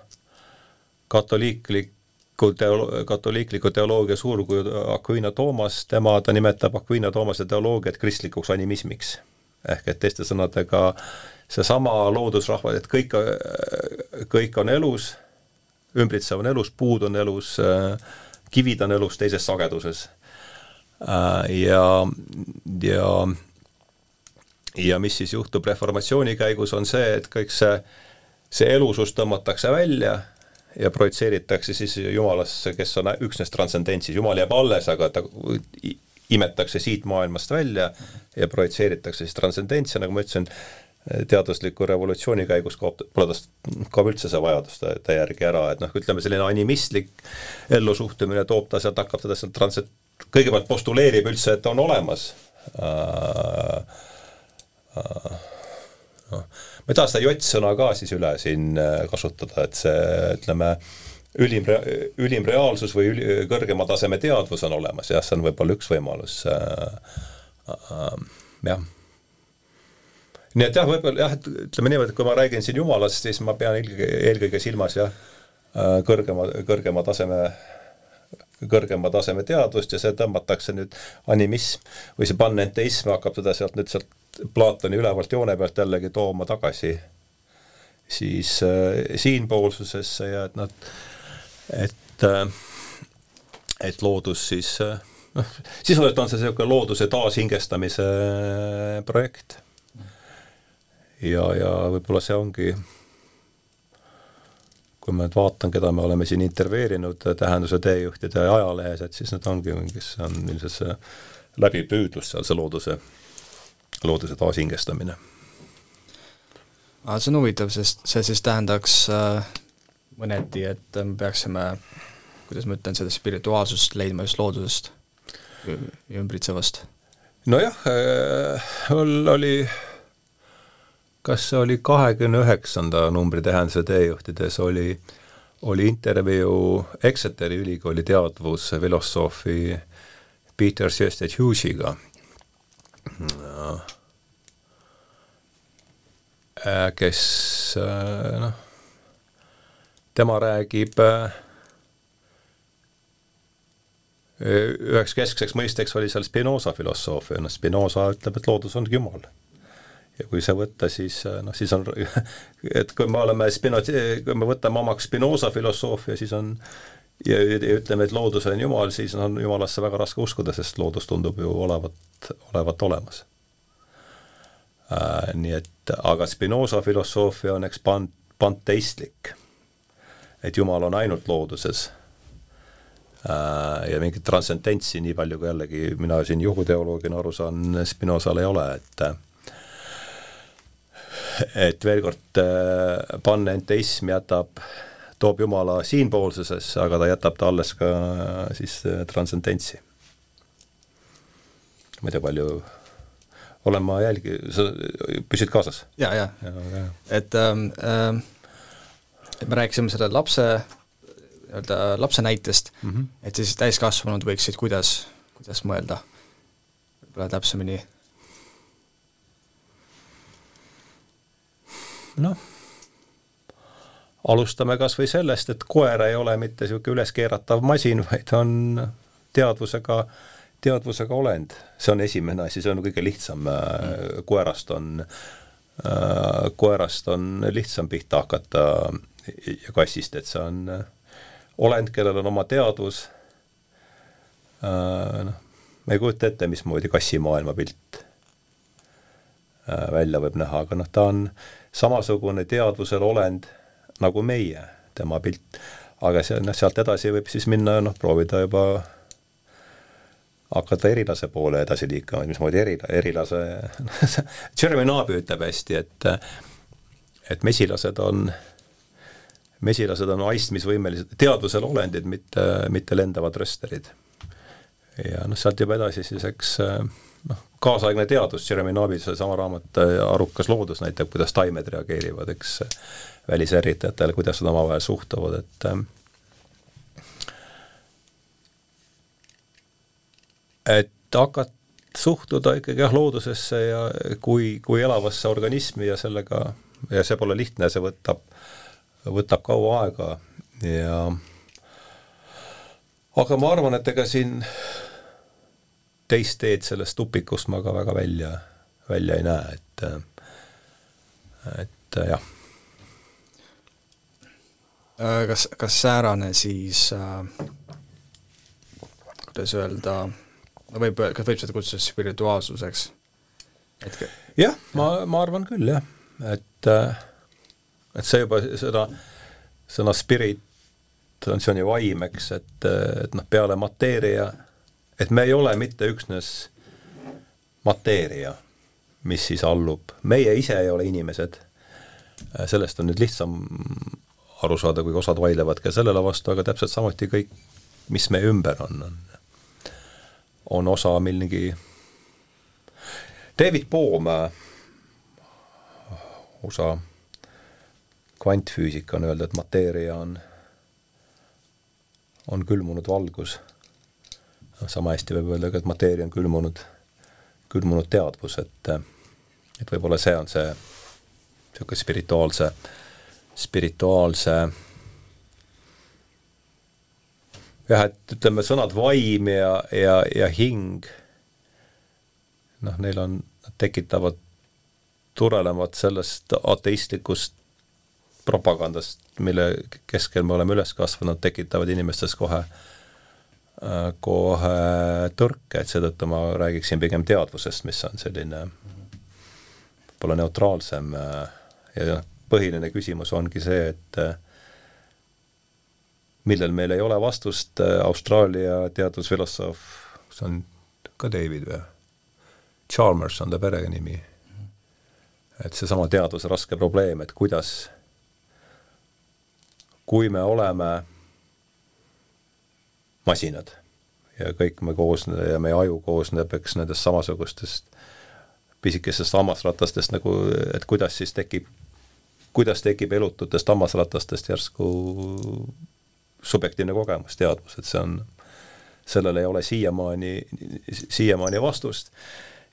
katoliikliku teolo-, katoliikliku teoloogia suurkuju Aquina Toomas, tema, ta nimetab Aquina Toomase teoloogiat kristlikuks animismiks. ehk et teiste sõnadega seesama loodusrahvad, et kõik, kõik on elus, ümbritsev on elus, puud on elus, kivid on elus teises sageduses. ja, ja ja mis siis juhtub reformatsiooni käigus, on see, et kõik see, see elusus tõmmatakse välja ja projitseeritakse siis Jumalasse, kes on üksnes transcendentsis, Jumal jääb alles, aga ta imetakse siit maailmast välja ja projitseeritakse siis transcendentsi, nagu ma ütlesin, teadusliku revolutsiooni käigus kaob, pole tast, kaob üldse see vajadus ta, ta järgi ära, et noh, ütleme selline animistlik ellusuhtumine toob ta sealt, hakkab teda sealt trans-, kõigepealt postuleerib üldse, et ta on olemas äh,. Äh, noh, ma ei taha seda jottsõna ka siis üle siin äh, kasutada, et see, ütleme, ülim, ülim reaalsus või üli, kõrgema taseme teadvus on olemas, jah, see on võib-olla üks võimalus äh,, äh, jah. Nii et jah, võib-olla jah, et ütleme niimoodi, et kui ma räägin siin Jumalast, siis ma pean eelkõige, eelkõige silmas jah, äh, kõrgema, kõrgema taseme kõrgema taseme teadvust ja see tõmmatakse nüüd animism või see panenteism hakkab teda sealt nüüd sealt Platoni ülevalt joone pealt jällegi tooma tagasi siis äh, siinpoolsusesse ja et nad, et äh, et loodus siis äh, noh, sisuliselt on see niisugune looduse taashingestamise projekt. Ja, ja võib-olla see ongi, kui ma nüüd vaatan, keda me oleme siin intervjueerinud Tähenduse teejuhtide ajalehes, et siis need ongi, kes on ilmselt see läbiv püüdlus seal, see looduse, looduse taashingestamine. see on huvitav, sest see siis tähendaks äh, mõneti, et me peaksime, kuidas ma ütlen, seda spirituaalsust leidma just loodusest ja ümbritsevast. nojah äh,, mul oli kas see oli kahekümne üheksanda numbri Tähenduse teejuhtides, oli, oli intervjuu Exeteri ülikooli teadvusfilosoofi Peter Sjöstedt Hughesiga. Äh, kes äh, noh, tema räägib äh, üheks keskseks mõisteks oli seal Spinoza filosoofia, noh Spinoza ütleb, et loodus on Jumal. Ja kui see võtta, siis noh, siis on, et kui me oleme Spino-, kui me võtame omaks Spinoza filosoofia, siis on ja, ja ütleme, et loodus on Jumal, siis on Jumalasse väga raske uskuda, sest loodus tundub ju olevat, olevat olemas äh,. Nii et, aga Spinoza filosoofia on eks pan-, panteistlik. et Jumal on ainult looduses äh, ja mingit transcendentsi, nii palju kui jällegi mina siin juhuteoloogina aru saan, Spinozal ei ole, et et veel kord äh, panenteism jätab, toob Jumala siinpoolsusesse, aga ta jätab ta alles ka äh, siis äh, transcendentsi. ma ei tea, palju olen ma jälgi-, sa püsid kaasas? ja, ja, ja, et ähm, ähm, me rääkisime selle lapse, nii-öelda lapse näitest mm, -hmm. et siis täiskasvanud võiksid kuidas, kuidas mõelda võib-olla täpsemini noh, alustame kas või sellest, et koer ei ole mitte niisugune üleskeeratav masin, vaid on teadvusega, teadvusega olend. see on esimene asi, see on kõige lihtsam, äh, koerast on, äh, koerast on lihtsam pihta hakata ja kassist, et see on äh, olend, kellel on oma teadvus, noh, ma ei kujuta ette, mismoodi kassi maailmapilt välja võib näha, aga noh, ta on samasugune teadvusel olend nagu meie, tema pilt. aga see, noh, sealt edasi võib siis minna, noh, proovida juba hakata erilase poole edasi liikuma, mismoodi eri, erilase Jeremy Naabi ütleb hästi, et et mesilased on, mesilased on aistmisvõimelised, teadvusel olendid, mitte, mitte lendavad rösterid. ja noh, sealt juba edasi siis eks äh, kaasaegne teadus, Jeremy Navi seesama raamat äh, Arukas loodus näitab, kuidas taimed reageerivad, eks, välisärritajatele, kuidas nad omavahel suhtuvad, et äh, et hakata suhtuda ikkagi jah, loodusesse ja kui, kui elavasse organismi ja sellega, ja see pole lihtne, see võtab, võtab kaua aega ja aga ma arvan, et ega siin teist teed sellest tupikust ma ka väga välja, välja ei näe, et et jah. Äh, kas, kas säärane siis äh, kuidas öelda, no võib, kas võib seda kutsuda spirituaalsuseks? jah, ma, ma arvan küll jah, et äh, et see juba, seda, sõna spirit on, see on ju vaim, eks, et, et noh, peale mateeria et me ei ole mitte üksnes mateeria, mis siis allub, meie ise ei ole inimesed, sellest on nüüd lihtsam aru saada, kui osad vaidlevad ka sellele vastu, aga täpselt samuti kõik, mis meie ümber on, on, on osa millegi David Bohm, USA kvantfüüsika on öelda, et mateeria on, on külmunud valgus noh, sama hästi võib öelda ka, et mateeria on külmunud, külmunud teadvus, et et võib-olla see on see niisugune spirituaalse, spirituaalse jah, et ütleme, sõnad vaim ja, ja, ja hing, noh, neil on, nad tekitavad tulenevalt sellest ateistlikust propagandast, mille keskel me oleme üles kasvanud, tekitavad inimestes kohe Äh, kohe tõrke, et seetõttu ma räägiksin pigem teadvusest, mis on selline võib-olla neutraalsem äh, ja noh, põhiline küsimus ongi see, et millel meil ei ole vastust, Austraalia teadusfilosoof, see on ka David või? Chalmers on ta perenimi. et seesama teaduse raske probleem, et kuidas, kui me oleme masinad. Ja kõik me koosne- ja meie aju koosneb, eks nendest samasugustest pisikestest hammasratastest nagu, et kuidas siis tekib, kuidas tekib elututest hammasratastest järsku subjektiivne kogemus, teadmus, et see on, sellele ei ole siiamaani, siiamaani vastust.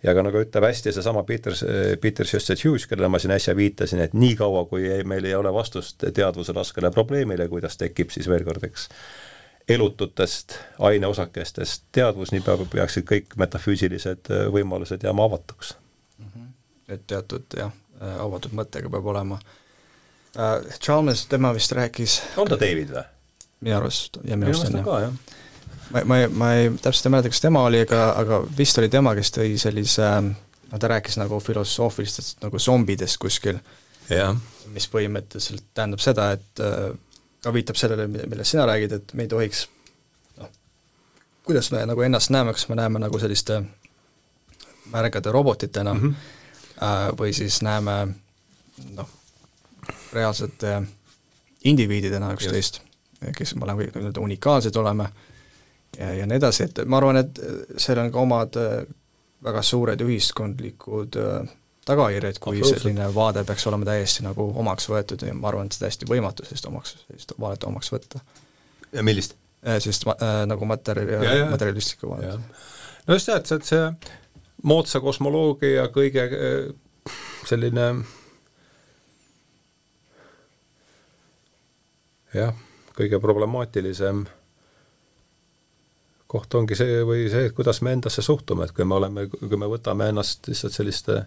Ja ka nagu ütleb hästi seesama Peter, Peter Sjöstedt-Hughes, kellele ma siin äsja viitasin, et niikaua, kui ei, meil ei ole vastust teadvuse raskele probleemile, kuidas tekib siis veel kord, eks, elututest aineosakestest teadvus, niipea peaksid kõik metafüüsilised äh, võimalused jääma avatuks mm. -hmm. et teatud jah, äh, avatud mõttega peab olema uh,. Chalmers, tema vist rääkis on ta David või? minu arust, ja minu arust on jah ja. ma, ma ei, ma ei, täpselt ei mäleta, kas tema oli, aga, aga vist oli tema, kes tõi sellise no ta rääkis nagu filosoofilistest nagu zombidest kuskil, mis põhimõtteliselt tähendab seda, et uh, ka viitab sellele, millest sina räägid, et me ei tohiks noh, kuidas me nagu ennast näeme, kas me näeme nagu selliste märgade robotitena mm -hmm. või siis näeme noh, reaalsete indiviididena üksteist, kes me oleme kõik nii-öelda unikaalsed oleme ja, ja nii edasi, et ma arvan, et seal on ka omad äh, väga suured ühiskondlikud äh, tagajärjed, kui selline vaade peaks olema täiesti nagu omaks võetud ja ma arvan, et see täiesti võimatu sellist omaks, sellist vaadet omaks võtta. ja millist? Äh, sellist äh, nagu materjali, materjalistlikku vaadet. no just jah, et see, et see moodsa kosmoloogia kõige äh, selline jah, kõige problemaatilisem koht ongi see või see, et kuidas me endasse suhtume, et kui me oleme, kui me võtame ennast lihtsalt selliste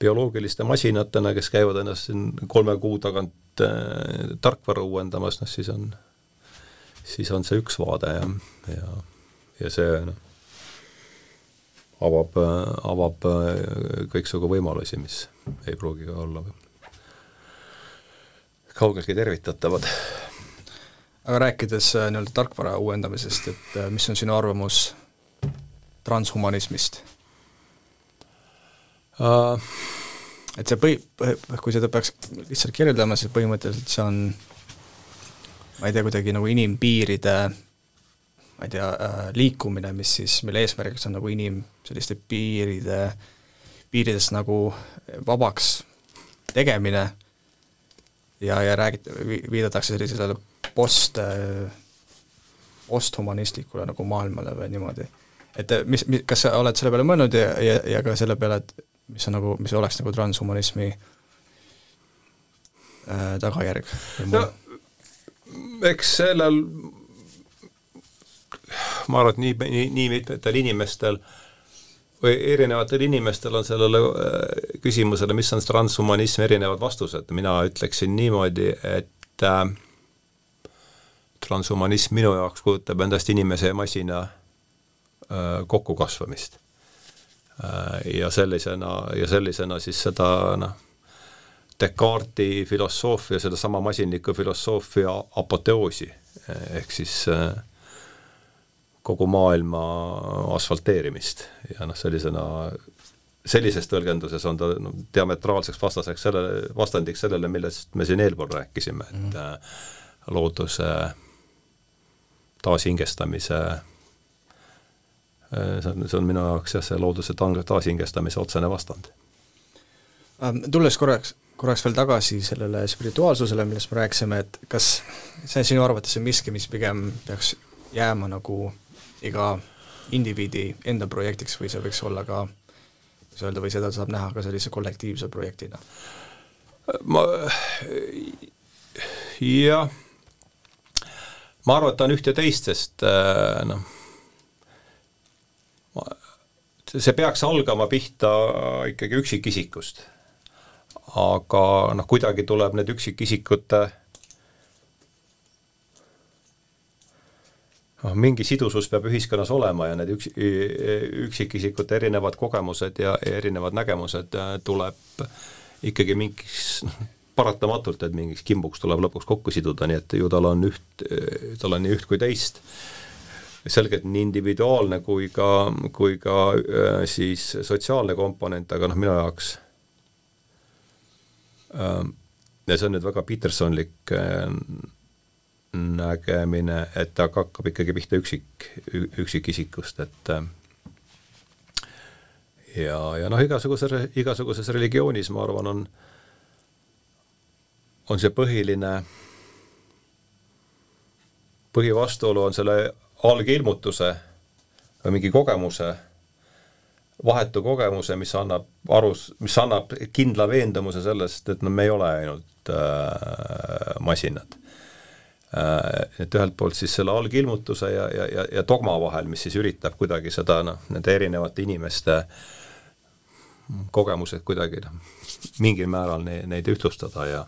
bioloogiliste masinatena, kes käivad ennast siin kolme kuu tagant äh, tarkvara uuendamas, noh siis on, siis on see üks vaade ja, ja, ja see noh, avab, avab äh, kõiksugu võimalusi, mis ei pruugi ka olla kaugeltki tervitatavad. aga rääkides äh, nii-öelda tarkvara uuendamisest, et äh, mis on sinu arvamus transhumanismist? Uh,? et see põhi, kui seda peaks lihtsalt kirjeldama, siis põhimõtteliselt see on ma ei tea, kuidagi nagu inimpiiride ma ei tea äh,, liikumine, mis siis, mille eesmärgiks on nagu inim selliste piiride, piiridest nagu vabaks tegemine ja, ja räägit-, viidatakse sellisele post, posthumanistlikule nagu maailmale või niimoodi. et mis, mis, kas sa oled selle peale mõelnud ja, ja, ja ka selle peale, et mis on nagu, mis oleks nagu transhumanismi äh, tagajärg? no eks sellel ma arvan, et nii, nii, nii mitmetel inimestel või erinevatel inimestel on sellele äh, küsimusele, mis on transhumanism, erinevad vastused, mina ütleksin niimoodi, et äh, transhumanism minu jaoks kujutab endast inimese ja masina äh, kokkukasvamist ja sellisena, ja sellisena siis seda noh, Descartesi filosoofia, sedasama masinliku filosoofia apoteoosi, ehk siis äh, kogu maailma asfalteerimist. Ja noh, sellisena, sellises tõlgenduses on ta no, diametraalseks vastaseks sellele, vastandiks sellele, millest me siin eelpool rääkisime, et mm looduse taashingestamise Äh, see on, see on minu jaoks jah, see looduse taashingestamise otsene vastand. Ähm, tulles korraks, korraks veel tagasi sellele spirituaalsusele, millest me rääkisime, et kas see sinu arvates on miski, mis pigem peaks jääma nagu iga indiviidi enda projektiks või see võiks olla ka, kuidas öelda, või seda saab näha ka sellise kollektiivse projektina? ma, jah, ma arvan, et ta on üht ja teist, sest äh, noh, see peaks algama pihta ikkagi üksikisikust. aga noh, kuidagi tuleb need üksikisikute noh, mingi sidusus peab ühiskonnas olema ja need üks, üksikisikute erinevad kogemused ja erinevad nägemused äh, tuleb ikkagi mingis noh, paratamatult, et mingiks kimbuks tuleb lõpuks kokku siduda, nii et ju tal on üht, tal on nii üht kui teist selgelt nii individuaalne kui ka, kui ka äh, siis sotsiaalne komponent, aga noh, minu jaoks äh, ja see on nüüd väga Petersonlik äh, nägemine, et ta hakkab ikkagi pihta üksik, üksikisikust, et ja, ja noh, igasuguses, igasuguses religioonis, ma arvan, on, on see põhiline, põhivastuolu on selle algilmutuse või mingi kogemuse, vahetu kogemuse, mis annab arus, mis annab kindla veendumuse sellest, et no me ei ole ainult äh, masinad äh,. Et ühelt poolt siis selle algilmutuse ja, ja, ja, ja dogma vahel, mis siis üritab kuidagi seda noh, nende erinevate inimeste kogemused kuidagi noh, mingil määral ne, neid ühtlustada ja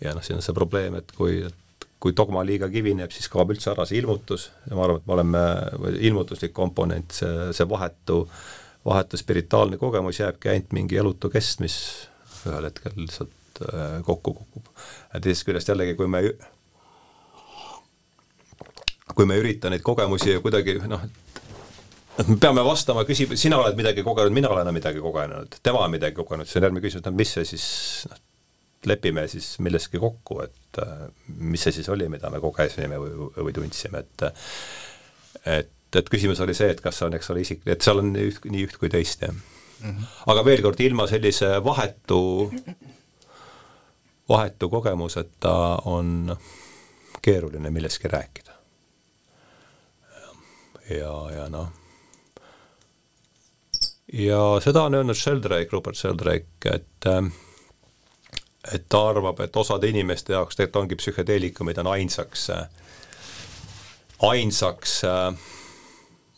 ja noh, siin on see probleem, et kui, et kui dogma liiga kivineb, siis kaob üldse ära see ilmutus ja ma arvan, et me oleme, ilmutuslik komponent, see, see vahetu, vahetu spirituaalne kogemus jääbki ainult mingi elutu kest, mis ühel hetkel lihtsalt äh, kokku kukub. ja teisest küljest jällegi, kui me kui me ei ürita neid kogemusi kuidagi noh, et me peame vastama, küsib, sina oled midagi kogenud, mina olen midagi kogenud, tema on midagi kogenud, siis on järgmine küsimus, et mis see siis noh, lepime siis milleski kokku, et äh, mis see siis oli, mida me kogesime või, või tundsime, et et, et küsimus oli see, et kas see on, eks ole, isik, et seal on üht, nii üht kui teist, jah mm. -hmm. aga veel kord, ilma sellise vahetu, vahetu kogemuseta on keeruline millestki rääkida. ja, ja noh, ja seda on öelnud Sheldrake, Rupert Sheldrake, et äh, et ta arvab, et osade inimeste jaoks tegelikult ongi psühhedeelikumid on ainsaks, ainsaks äh,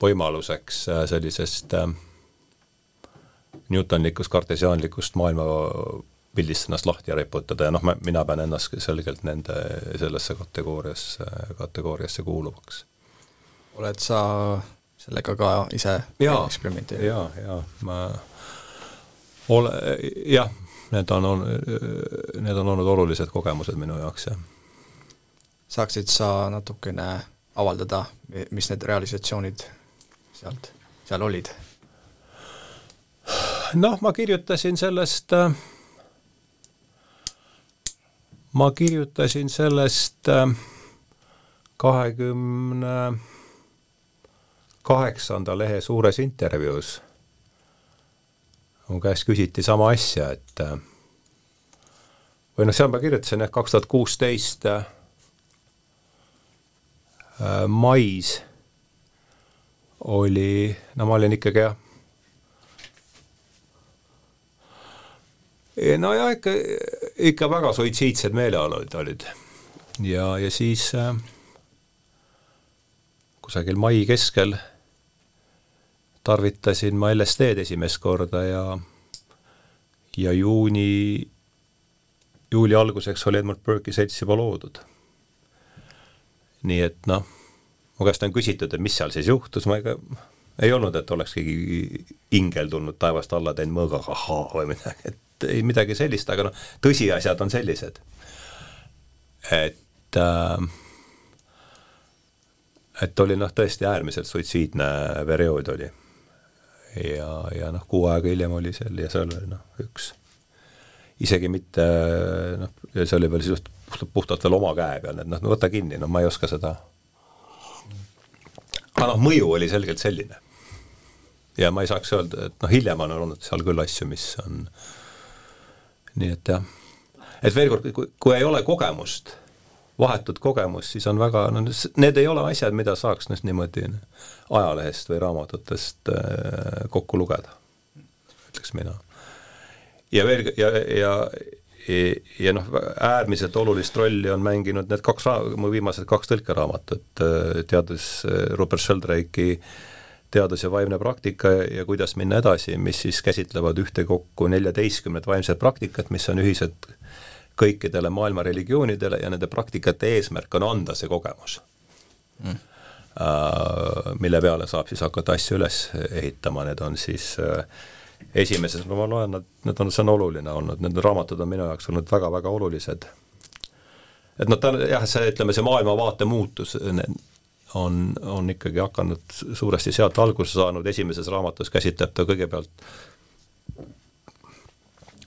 võimaluseks äh, sellisest äh, Newtonlikust kartesiaanlikust maailmapildist ennast lahti riputada ja noh, mina pean ennast selgelt nende, sellesse kategooriasse, kategooriasse kuuluvaks. oled sa sellega ka ise eksperimenteerinud? jaa, jaa, ma ole, jah need on, need on olnud olulised kogemused minu jaoks, jah. saaksid sa natukene avaldada, mis need realisatsioonid sealt, seal olid? noh, ma kirjutasin sellest, ma kirjutasin sellest kahekümne kaheksanda lehe suures intervjuus mu käest küsiti sama asja, et äh, või noh, seal ma kirjutasin jah, kaks tuhat kuusteist äh, mais oli, no ma olin ikkagi jah, nojah, ikka, ikka väga suitsiidsed meeleolud olid. ja, ja siis äh, kusagil mai keskel tarvitasin ma LSD-d esimest korda ja ja juuni, juuli alguseks oli Edmund Burke'i selts juba loodud. nii et noh, mu käest on küsitud, et mis seal siis juhtus, ma ega ei olnud, et oleks keegi ingel tulnud taevast alla, teinud mõõgaga ahaa või midagi, et ei midagi sellist, aga noh, tõsiasjad on sellised. et äh, et oli noh, tõesti äärmiselt suitsiidne periood oli ja, ja noh, kuu aega hiljem oli seal ja seal oli noh, üks isegi mitte noh, see oli veel siis puhtalt, puhtalt veel oma käe peal, et noh, no võta kinni, no ma ei oska seda. aga noh, mõju oli selgelt selline. ja ma ei saaks öelda, et noh, hiljem on olnud seal küll asju, mis on nii et jah, et veel kord, kui, kui ei ole kogemust vahetut kogemust, siis on väga, no need ei ole asjad, mida saaks nüüd niimoodi ajalehest või raamatutest äh, kokku lugeda, ütleks mina. ja veel, ja, ja ja noh, äärmiselt olulist rolli on mänginud need kaks, mu viimased kaks tõlkeraamatut, äh, teades äh, Robert Sheldrake'i teadus ja vaimne praktika ja kuidas minna edasi, mis siis käsitlevad ühtekokku neljateistkümnet vaimset praktikat, mis on ühised kõikidele maailma religioonidele ja nende praktikate eesmärk on anda see kogemus. Mm.. Uh, mille peale saab siis hakata asju üles ehitama, need on siis uh, esimeses, no ma loen nad, need on, see on oluline olnud, need raamatud on minu jaoks olnud väga-väga olulised. et noh, ta jah, see, ütleme, see maailmavaate muutus on, on ikkagi hakanud suuresti sealt alguse saanud, esimeses raamatus käsitleb ta kõigepealt,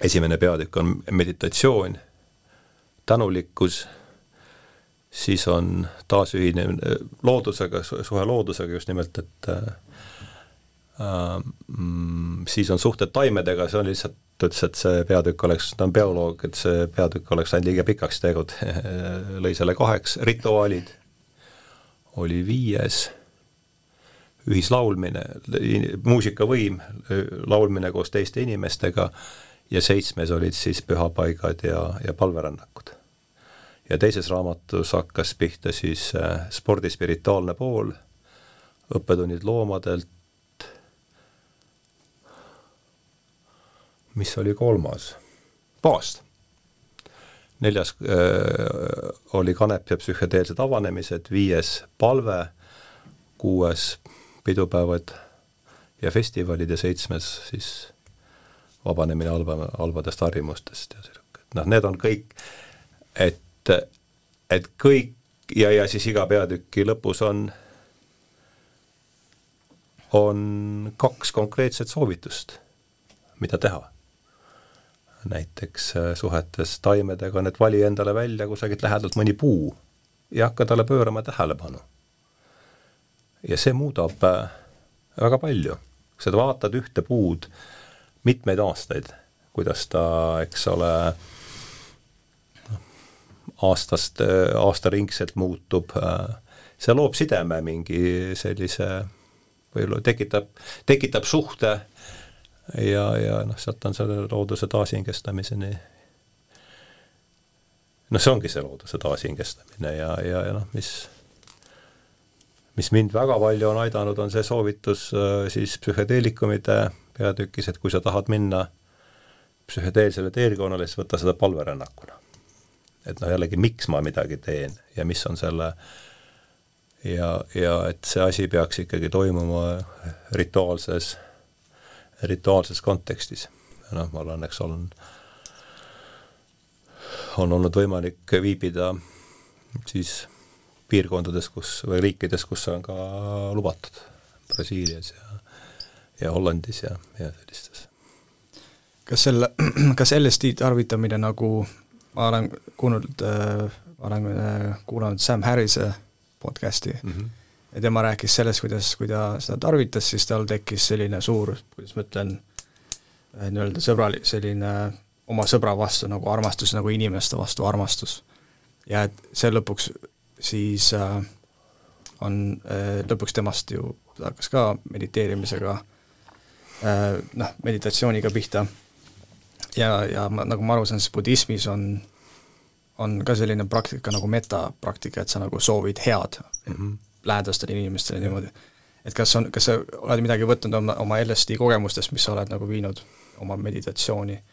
esimene peatükk on meditatsioon, tänulikkus, siis on taasühinemine loodusega, suhe loodusega just nimelt, et äh, mm, siis on suhted taimedega, see on lihtsalt, ta ütles, et see peatükk oleks, ta on bioloog, et see peatükk oleks läinud liiga pikaks tegud lõi selle kaheks, rituaalid. Oli viies, ühislaulmine, muusikavõim, laulmine koos teiste inimestega ja seitsmes olid siis pühapaigad ja, ja palverännakud ja teises raamatus hakkas pihta siis äh, spordi spirituaalne pool, õppetunnid loomadelt, mis oli kolmas? paast. neljas äh, oli kanep ja psühhedeelsed avanemised, viies palve, kuues pidupäevad ja festivalid ja seitsmes siis vabanemine halva, halbadest harjumustest ja sihuke, noh, need on kõik, et et, kõik ja, ja siis iga peatüki lõpus on, on kaks konkreetset soovitust, mida teha. näiteks äh, suhetes taimedega et vali endale välja kusagilt lähedalt mõni puu ja hakka talle pöörama tähelepanu. ja see muudab äh, väga palju. kui sa vaatad ühte puud mitmeid aastaid, kuidas ta, eks ole, aastast, aastaringselt muutub, see loob sideme mingi sellise, võib-olla tekitab, tekitab suhte ja, ja noh, sealt on selle looduse taashingestamiseni noh, see ongi see looduse taashingestamine ja, ja, ja noh, mis mis mind väga palju on aidanud, on see soovitus äh, siis psühhedeelikumide peatükis, et kui sa tahad minna psühhedeelsele teekonnale, siis võta seda palverännakuna et noh, jällegi, miks ma midagi teen ja mis on selle ja, ja et see asi peaks ikkagi toimuma rituaalses, rituaalses kontekstis. noh, ma olen, eks olen, on olnud võimalik viibida siis piirkondades, kus, või riikides, kus see on ka lubatud, Brasiilias ja, ja Hollandis ja, ja sellistes. kas selle, kas LSD tarvitamine nagu ma olen kuulnud äh,, ma olen äh, kuulanud Sam Harrise podcast'i mm -hmm. ja tema rääkis sellest, kuidas, kui ta seda tarvitas, siis tal tekkis selline suur, kuidas ma ütlen, äh, nii-öelda sõbralik, selline oma sõbra vastu nagu armastus, nagu inimeste vastu armastus. ja et see lõpuks siis äh, on äh, lõpuks temast ju, ta hakkas ka mediteerimisega noh, meditatsiooniga pihta ja, ja ma, nagu ma aru saan, siis budismis on, on ka selline praktika nagu metapraktika, et sa nagu soovid head mm -hmm. lähedastele inimestele niimoodi. et kas on, kas sa oled midagi võtnud oma, oma LSD kogemustest, mis sa oled nagu viinud oma meditatsiooni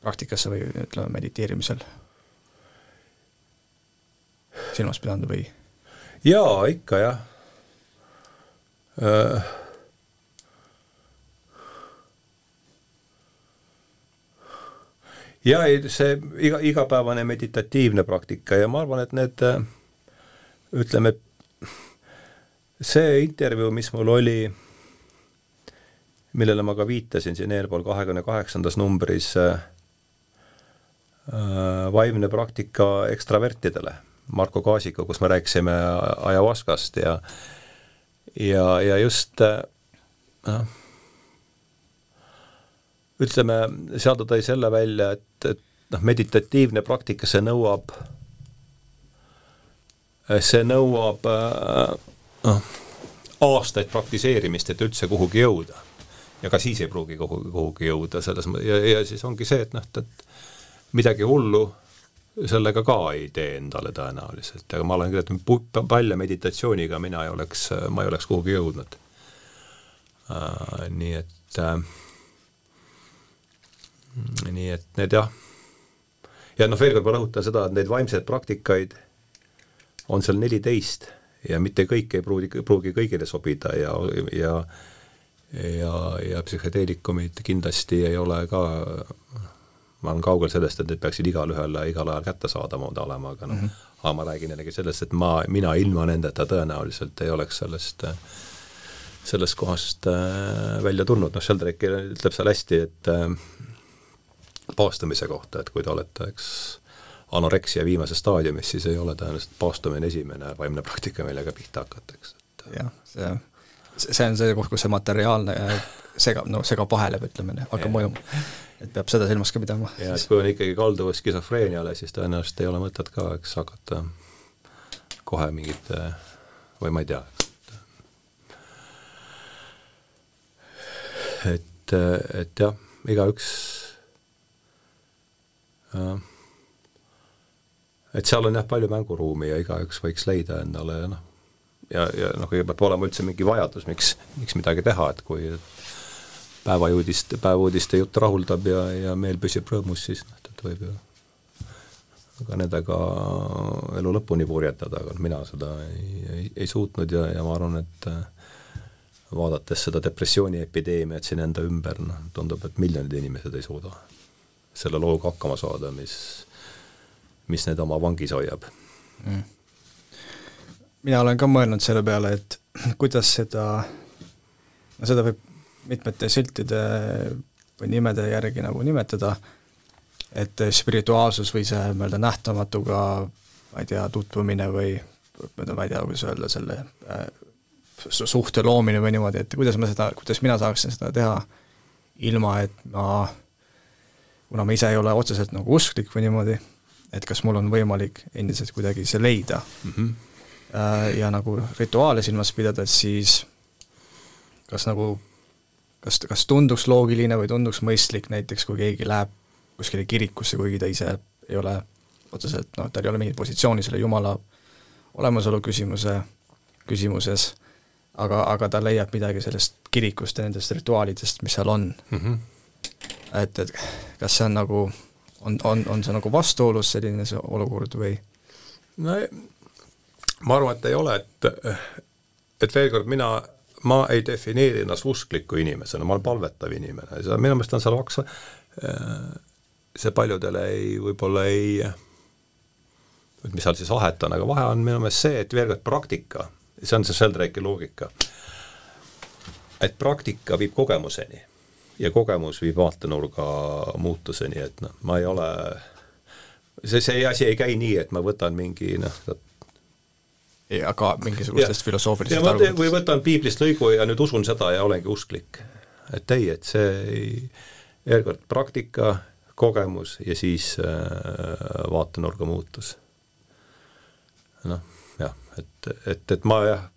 praktikasse või ütleme, mediteerimisel silmas pidanud või? jaa, ikka jah äh ja ei, see iga, igapäevane meditatiivne praktika ja ma arvan, et need ütleme, see intervjuu, mis mul oli, millele ma ka viitasin siin eelpool kahekümne kaheksandas numbris äh,, vaimne praktika ekstravertidele, Marko Kaasiku, kus me rääkisime ajahuaskast ja ja, ja just noh äh,, ütleme, seal ta tõi selle välja, et, et noh, meditatiivne praktika, see nõuab, see nõuab noh, aastaid praktiseerimist, et üldse kuhugi jõuda. ja ka siis ei pruugi kuhugi, kuhugi jõuda, selles mõttes, ja, ja siis ongi see, et noh, et midagi hullu sellega ka ei tee endale tõenäoliselt, aga ma olen küll, et palja meditatsiooniga mina ei oleks, ma ei oleks kuhugi jõudnud uh,. Nii et uh, nii et need jah, ja noh, veel kord ma rõhutan seda, et neid vaimseid praktikaid on seal neliteist ja mitte kõik ei pruugi, pruugi kõigile sobida ja, ja ja, ja psühhedeelikumid kindlasti ei ole ka, ma olen kaugel sellest, et need peaksid igalühele igal ajal kättesaadavad olema, aga noh mm -hmm., aga ma räägin jällegi sellest, et ma, mina ilma nendeta tõenäoliselt ei oleks sellest sellest kohast äh, välja tulnud, noh, Sheldrake ütleb seal hästi, et äh, paastumise kohta, et kui te olete, eks, anoreksia viimases staadiumis, siis ei ole tõenäoliselt paastumine esimene vaimne praktika, millega pihta hakata, eks, et jah, see, see on see koht, kus see materiaalne segab, no segab vahele, ütleme, hakkab mõjuma. et peab seda silmas ka pidama. ja et kui on ikkagi kalduvus skisofreeniale, siis tõenäoliselt ei ole mõtet ka, eks, hakata kohe mingit või ma ei tea, et, et jah, igaüks äh, et seal on jah, palju mänguruumi ja igaüks võiks leida endale noh, ja, ja noh, kõigepealt peab olema üldse mingi vajadus, miks, miks midagi teha, et kui päevauudist, päevauudiste jutt rahuldab ja, ja meel püsib rõõmus, siis noh, et võib ju ka nendega elu lõpuni purjetada, aga mina seda ei, ei, ei suutnud ja, ja ma arvan, et vaadates seda depressiooniepideemiat siin enda ümber, noh, tundub, et miljonid inimesed ei suuda selle looga hakkama saada, mis, mis neid oma vangis hoiab. Mm.. mina olen ka mõelnud selle peale, et kuidas seda, no seda võib mitmete siltide või nimede järgi nagu nimetada, et spirituaalsus või see nii-öelda nähtamatuga, ma ei tea, tutvumine või ma ei tea, kuidas öelda selle äh, suhte loomine või niimoodi, et kuidas ma seda, kuidas mina saaksin seda teha, ilma et ma, kuna ma ise ei ole otseselt nagu usklik või niimoodi, et kas mul on võimalik endiselt kuidagi see leida mm. -hmm. Ja nagu rituaale silmas pidades, siis kas nagu, kas, kas tunduks loogiline või tunduks mõistlik näiteks, kui keegi läheb kuskile kirikusse, kuigi ta ise ei ole otseselt, noh, tal ei ole mingit positsiooni selle Jumala olemasolu küsimuse, küsimuses aga, aga ta leiab midagi sellest kirikust ja nendest rituaalidest, mis seal on mm. -hmm. Et, et kas see on nagu, on, on, on see nagu vastuolus, selline see olukord või? no ma arvan, et ei ole, et, et veel kord, mina, ma ei defineeri ennast uskliku inimesena, ma olen palvetav inimene, seda minu meelest on seal kaks, see paljudele ei, võib-olla ei, mis seal siis vahet on, aga vahe on minu meelest see, et veel kord praktika see on see Sheldrake'i loogika. et praktika viib kogemuseni ja kogemus viib vaatenurga muutuseni, et noh, ma ei ole, see, see asi ei käi nii, et ma võtan mingi noh, ja ka mingisugustest filosoofilisest argumentidest. või võtan piiblist lõigu ja nüüd usun seda ja olengi usklik. et ei, et see ei, veel kord, praktika, kogemus ja siis äh, vaatenurga muutus. noh, jah, et, et, et ma jah,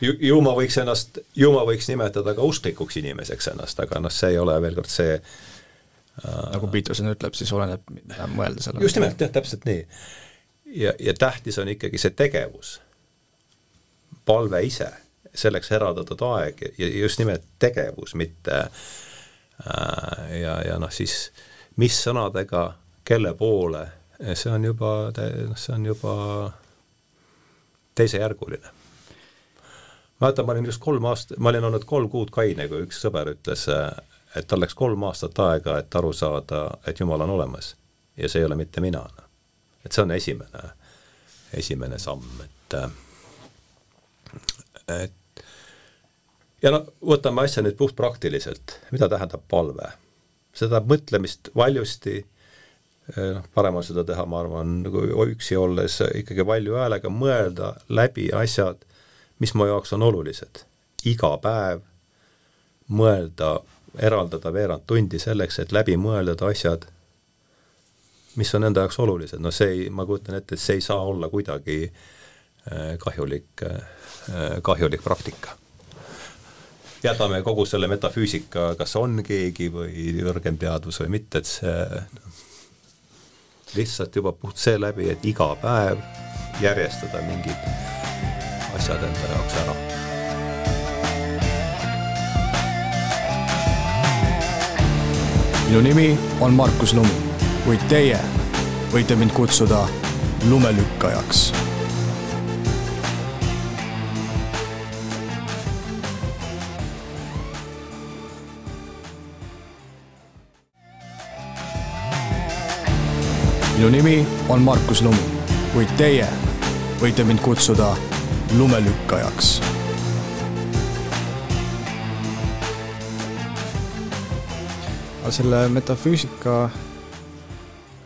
ju, ma võiks ennast, ju ma võiks nimetada ka usklikuks inimeseks ennast, aga noh, see ei ole veel kord see äh, nagu Peterson ütleb, siis oleneb, mida mõelda selle just nimelt, jah, täpselt nii. ja, ja tähtis on ikkagi see tegevus, palve ise, selleks eraldatud aeg ja just nimelt tegevus, mitte äh, ja, ja noh, siis mis sõnadega kelle poole, see on juba, noh, see on juba teisejärguline. Mäletan, ma olin just kolm aastat, ma olin olnud kolm kuud kaine, kui üks sõber ütles, et tal läks kolm aastat aega, et aru saada, et Jumal on olemas ja see ei ole mitte mina. et see on esimene, esimene samm, et et ja no võtame asja nüüd puhtpraktiliselt, mida tähendab palve? see tähendab mõtlemist valjusti Eh, noh, parem on seda teha, ma arvan, nagu üksi olles ikkagi valju häälega mõelda läbi asjad, mis mu jaoks on olulised. iga päev mõelda, eraldada veerand tundi selleks, et läbi mõeldada asjad, mis on enda jaoks olulised, no see ei, ma kujutan ette, et see ei saa olla kuidagi eh, kahjulik, eh, kahjulik praktika jätame kogu selle metafüüsika, kas on keegi või kõrgem teadvus või mitte, et see lihtsalt juba puht seeläbi, et iga päev järjestada mingid asjad enda jaoks ära minu nimi on Markus Lumi, kuid teie võite mind kutsuda lumelükkajaks. minu nimi on Markus Lumi, kuid teie võite mind kutsuda lumelükkajaks. selle metafüüsika,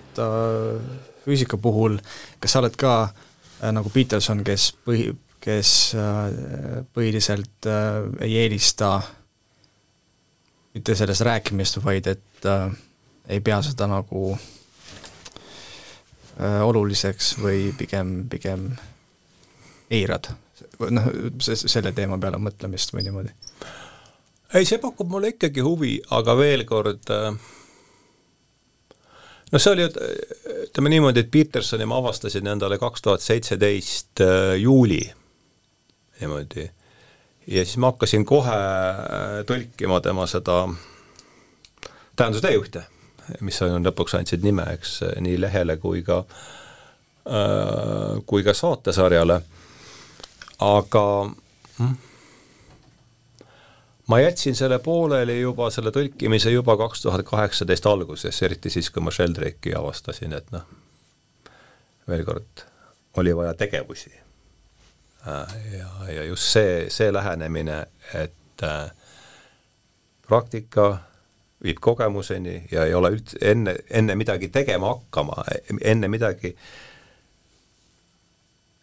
metafüüsika puhul, kas sa oled ka äh, nagu Peterson, kes põhi, kes äh, põhiliselt äh, ei eelista mitte sellest rääkimist, vaid et äh, ei pea seda nagu äh, oluliseks või pigem, pigem eirad? noh, selle teema peale mõtlemist või niimoodi? ei, see pakub mulle ikkagi huvi, aga veel kord äh, no see oli, ütleme niimoodi, et Petersoni ma avastasin endale kaks tuhat seitseteist äh, juuli niimoodi. ja siis ma hakkasin kohe äh, tõlkima tema seda tähenduse teejuhte, mis on lõpuks andsid nime, eks, nii lehele kui ka kui ka saatesarjale, aga mm, ma jätsin selle pooleli juba, selle tõlkimise juba kaks tuhat kaheksateist alguses, eriti siis, kui ma Sheldrake'i avastasin, et noh, veel kord, oli vaja tegevusi. Äh, ja, ja just see, see lähenemine, et äh, praktika viib kogemuseni ja ei ole üldse enne, enne midagi tegema hakkama, enne midagi,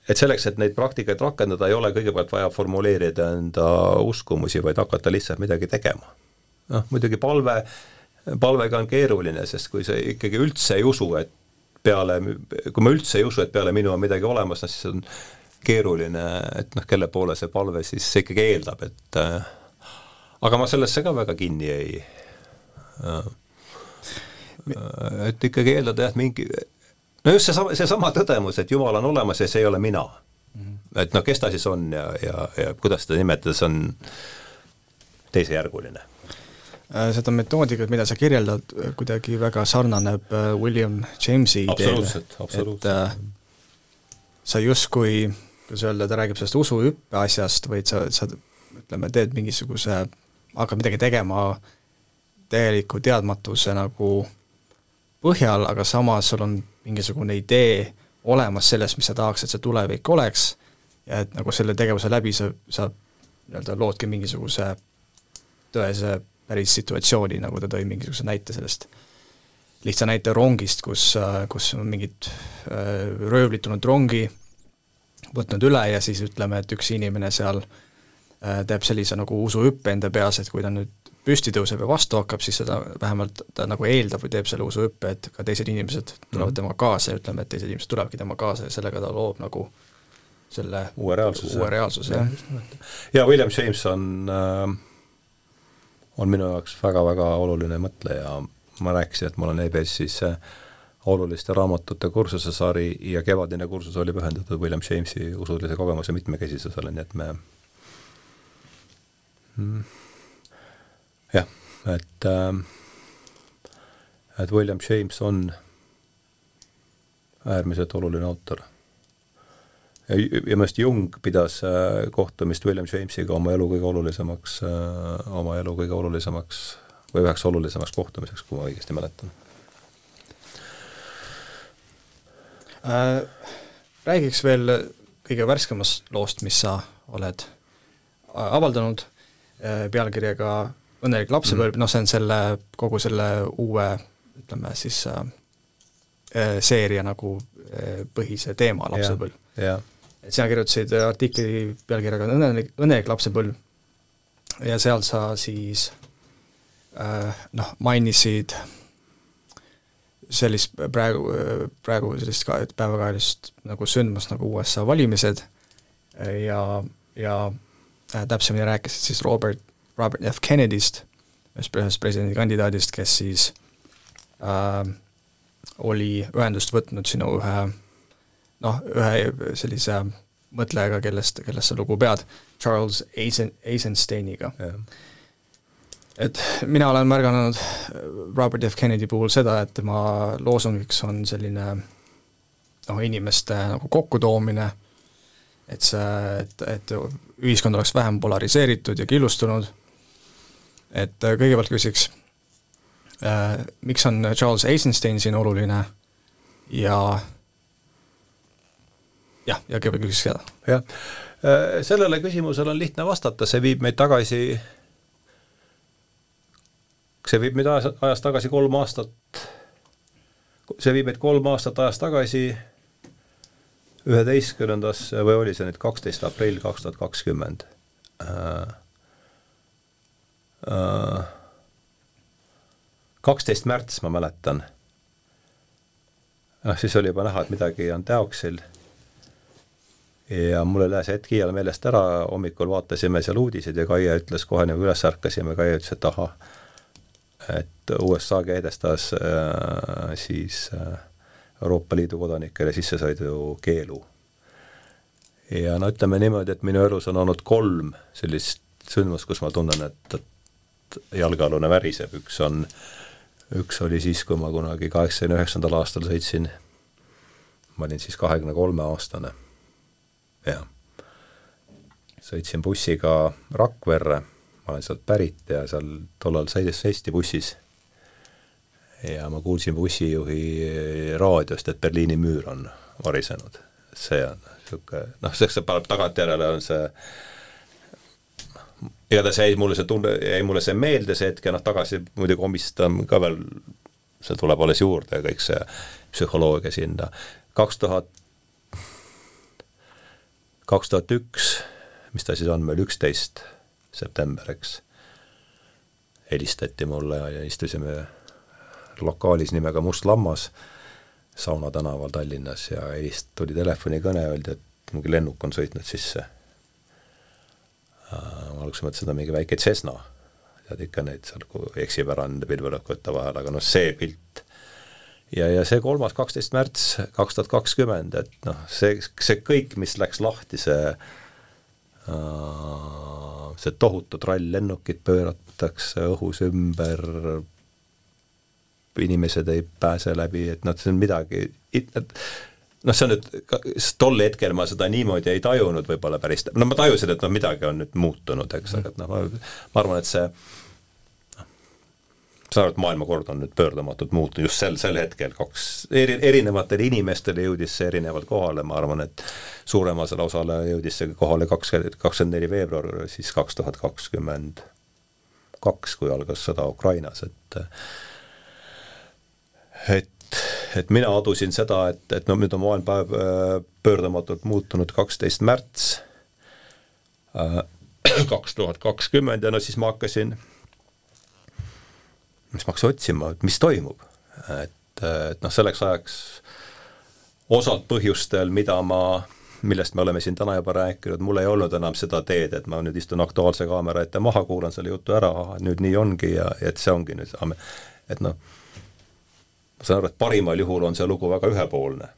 et selleks, et neid praktikaid rakendada, ei ole kõigepealt vaja formuleerida enda uskumusi, vaid hakata lihtsalt midagi tegema. noh, muidugi palve, palvega on keeruline, sest kui sa ikkagi üldse ei usu, et peale, kui ma üldse ei usu, et peale minu on midagi olemas, noh siis on keeruline, et noh, kelle poole see palve siis ikkagi eeldab, et äh, aga ma sellesse ka väga kinni ei äh, et ikkagi eeldada jah, mingi no just seesama, seesama tõdemus, et Jumal on olemas ja see ei ole mina mm. -hmm. et noh, kes ta siis on ja, ja, ja kuidas seda nimetada, see on teisejärguline äh, seda metoodikat, mida sa kirjeldad, kuidagi väga sarnaneb äh, William Jamesi ideele, et äh, sa justkui kuidas öelda, ta räägib sellest usuhüppe asjast või et sa, sa ütleme, teed mingisuguse, hakkad midagi tegema täieliku teadmatuse nagu põhjal, aga samas sul on mingisugune idee olemas sellest, mis sa tahaks, et see tulevik oleks, ja et nagu selle tegevuse läbi sa, sa nii-öelda loodki mingisuguse tõese päris situatsiooni, nagu ta tõi mingisuguse näite sellest lihtsa näite rongist, kus, kus on mingid äh, röövlid tulnud rongi, võtnud üle ja siis ütleme, et üks inimene seal äh, teeb sellise nagu usuhüppe enda peas, et kui ta nüüd püsti tõuseb ja vastu hakkab, siis seda vähemalt ta nagu eeldab või teeb selle usuhüppe, et ka teised inimesed tulevad mm. temaga kaasa ja ütleme, et teised inimesed tulevadki temaga kaasa ja sellega ta loob nagu selle uue reaalsuse, uue reaalsuse, jah. ja William James on äh, on minu jaoks väga-väga oluline mõtleja, ma rääkisin, et mul on EBS-is äh, oluliste raamatute kursuse sari ja kevadine kursus oli pühendatud William Jamesi usulise kogemuse mitmekesisusele, nii et me mm, jah, et äh, et William James on äärmiselt oluline autor. ja, ja minu meelest Jung pidas äh, kohtumist William Jamesiga oma elu kõige olulisemaks äh,, oma elu kõige olulisemaks või üheks olulisemaks kohtumiseks, kui ma õigesti mäletan äh,. Räägiks veel kõige värskemast loost, mis sa oled avaldanud pealkirjaga Õnnelik. Lapsepõlv. Mm., noh see on selle, kogu selle uue ütleme siis äh, äh seeria nagu äh, põhise teema, lapsepõlv. et sina kirjutasid artikli pealkirjaga Õnnelik, õnnelik lapsepõlv ja seal sa siis äh, noh, mainisid sellist praegu, praegu sellist ka päevakajalist nagu sündmust nagu USA valimised. Ja, ja äh, täpsemini rääkisid siis Robert, Robert F. Kennedy'st, ühest presidendikandidaadist, kes siis äh, oli ühendust võtnud sinu ühe noh, ühe sellise mõtlejaga, kellest, kellest sa lugu pead, Charles Eisen, Eisensteiniga. Yeah et mina olen märganud Robert F. Kennedy puhul seda, et tema loosungiks on selline noh, inimeste nagu kokkutoomine, et see, et, et ühiskond oleks vähem polariseeritud ja killustunud, et äh, kõigepealt küsiks äh,, miks on Charles Eisenstein siin oluline ja jah, ja keda küsis seda. jah, äh, sellele küsimusele on lihtne vastata, see viib meid tagasi, see viib meid ajas, ajas tagasi kolm aastat, see viib meid kolm aastat ajas tagasi üheteistkümnendasse või oli see nüüd kaksteist aprill kaks tuhat kakskümmend. Äh, kaksteist märts ma mäletan. noh, siis oli juba näha, et midagi on teoksil ja mul ei lähe see hetk iial meelest ära, hommikul vaatasime seal uudiseid ja Kaie ütles kohe nagu üles ärkasime, Kaie ütles, et ahah, et USA kehtestas äh, siis äh, Euroopa Liidu kodanikele sissesõidukeelu. ja no ütleme niimoodi, et minu elus on olnud kolm sellist sündmust, kus ma tunnen, et, et jalgealune väriseb, üks on, üks oli siis, kui ma kunagi kaheksakümne üheksandal aastal sõitsin, ma olin siis kahekümne kolme aastane jah. sõitsin bussiga Rakverre, ma olen sealt pärit ja seal tollal sõides Eesti bussis. Ja ma kuulsin bussijuhi raadiost, et Berliini müür on varisenud. see on niisugune, noh, see paneb tagantjärele, on see igatahes jäi mulle see tunne, jäi mulle see meelde, see hetk ja noh, tagasi muidugi omistan ka veel, see tuleb alles juurde, kõik see psühholoogia sinna. kaks tuhat kaks tuhat üks, mis ta siis on meil, üksteist september, eks, helistati mulle ja istusime lokaalis nimega Must Lammas Sauna tänaval Tallinnas ja helist-, tuli telefonikõne, öeldi, et mingi lennuk on sõitnud sisse. Ma alguses mõtlesin, et on mingi väike Cessna, tead ikka neid seal eksib ära nende pilvelõhkujate vahel, aga noh, see pilt. Ja, ja see kolmas, kaksteist märts kaks tuhat kakskümmend, et noh, see, see kõik, mis läks lahti, see uh, see tohutu trall, lennukid pööratakse õhus ümber, inimesed ei pääse läbi, et noh, see on midagi, noh, see on nüüd, tol hetkel ma seda niimoodi ei tajunud võib-olla päris, no ma tajusin, et noh, midagi on nüüd muutunud, eks, aga et noh, ma, arvan, et see saan aru, et maailmakord on nüüd pöördumatult muutunud just sel, sel hetkel, kaks eri, erinevatele inimestele jõudis see erinevalt kohale, ma arvan, et suuremasele osale jõudis see kohale kakskümmend, kakskümmend neli veebruar siis kaks tuhat kakskümmend kaks, kui algas sõda Ukrainas, et et, et mina adusin seda, et, et no nüüd on maailm pöördumatult muutunud kaksteist märts äh, kaks tuhat kakskümmend ja no siis ma hakkasin siis ma hakkasin otsima, et mis toimub. et, et noh, selleks ajaks osalt põhjustel, mida ma, millest me oleme siin täna juba rääkinud, mul ei olnud enam seda teed, et ma nüüd istun Aktuaalse kaamera ette maha, kuulan selle jutu ära, nüüd nii ongi ja et see ongi nüüd, et noh, ma saan aru, et parimal juhul on see lugu väga ühepoolne.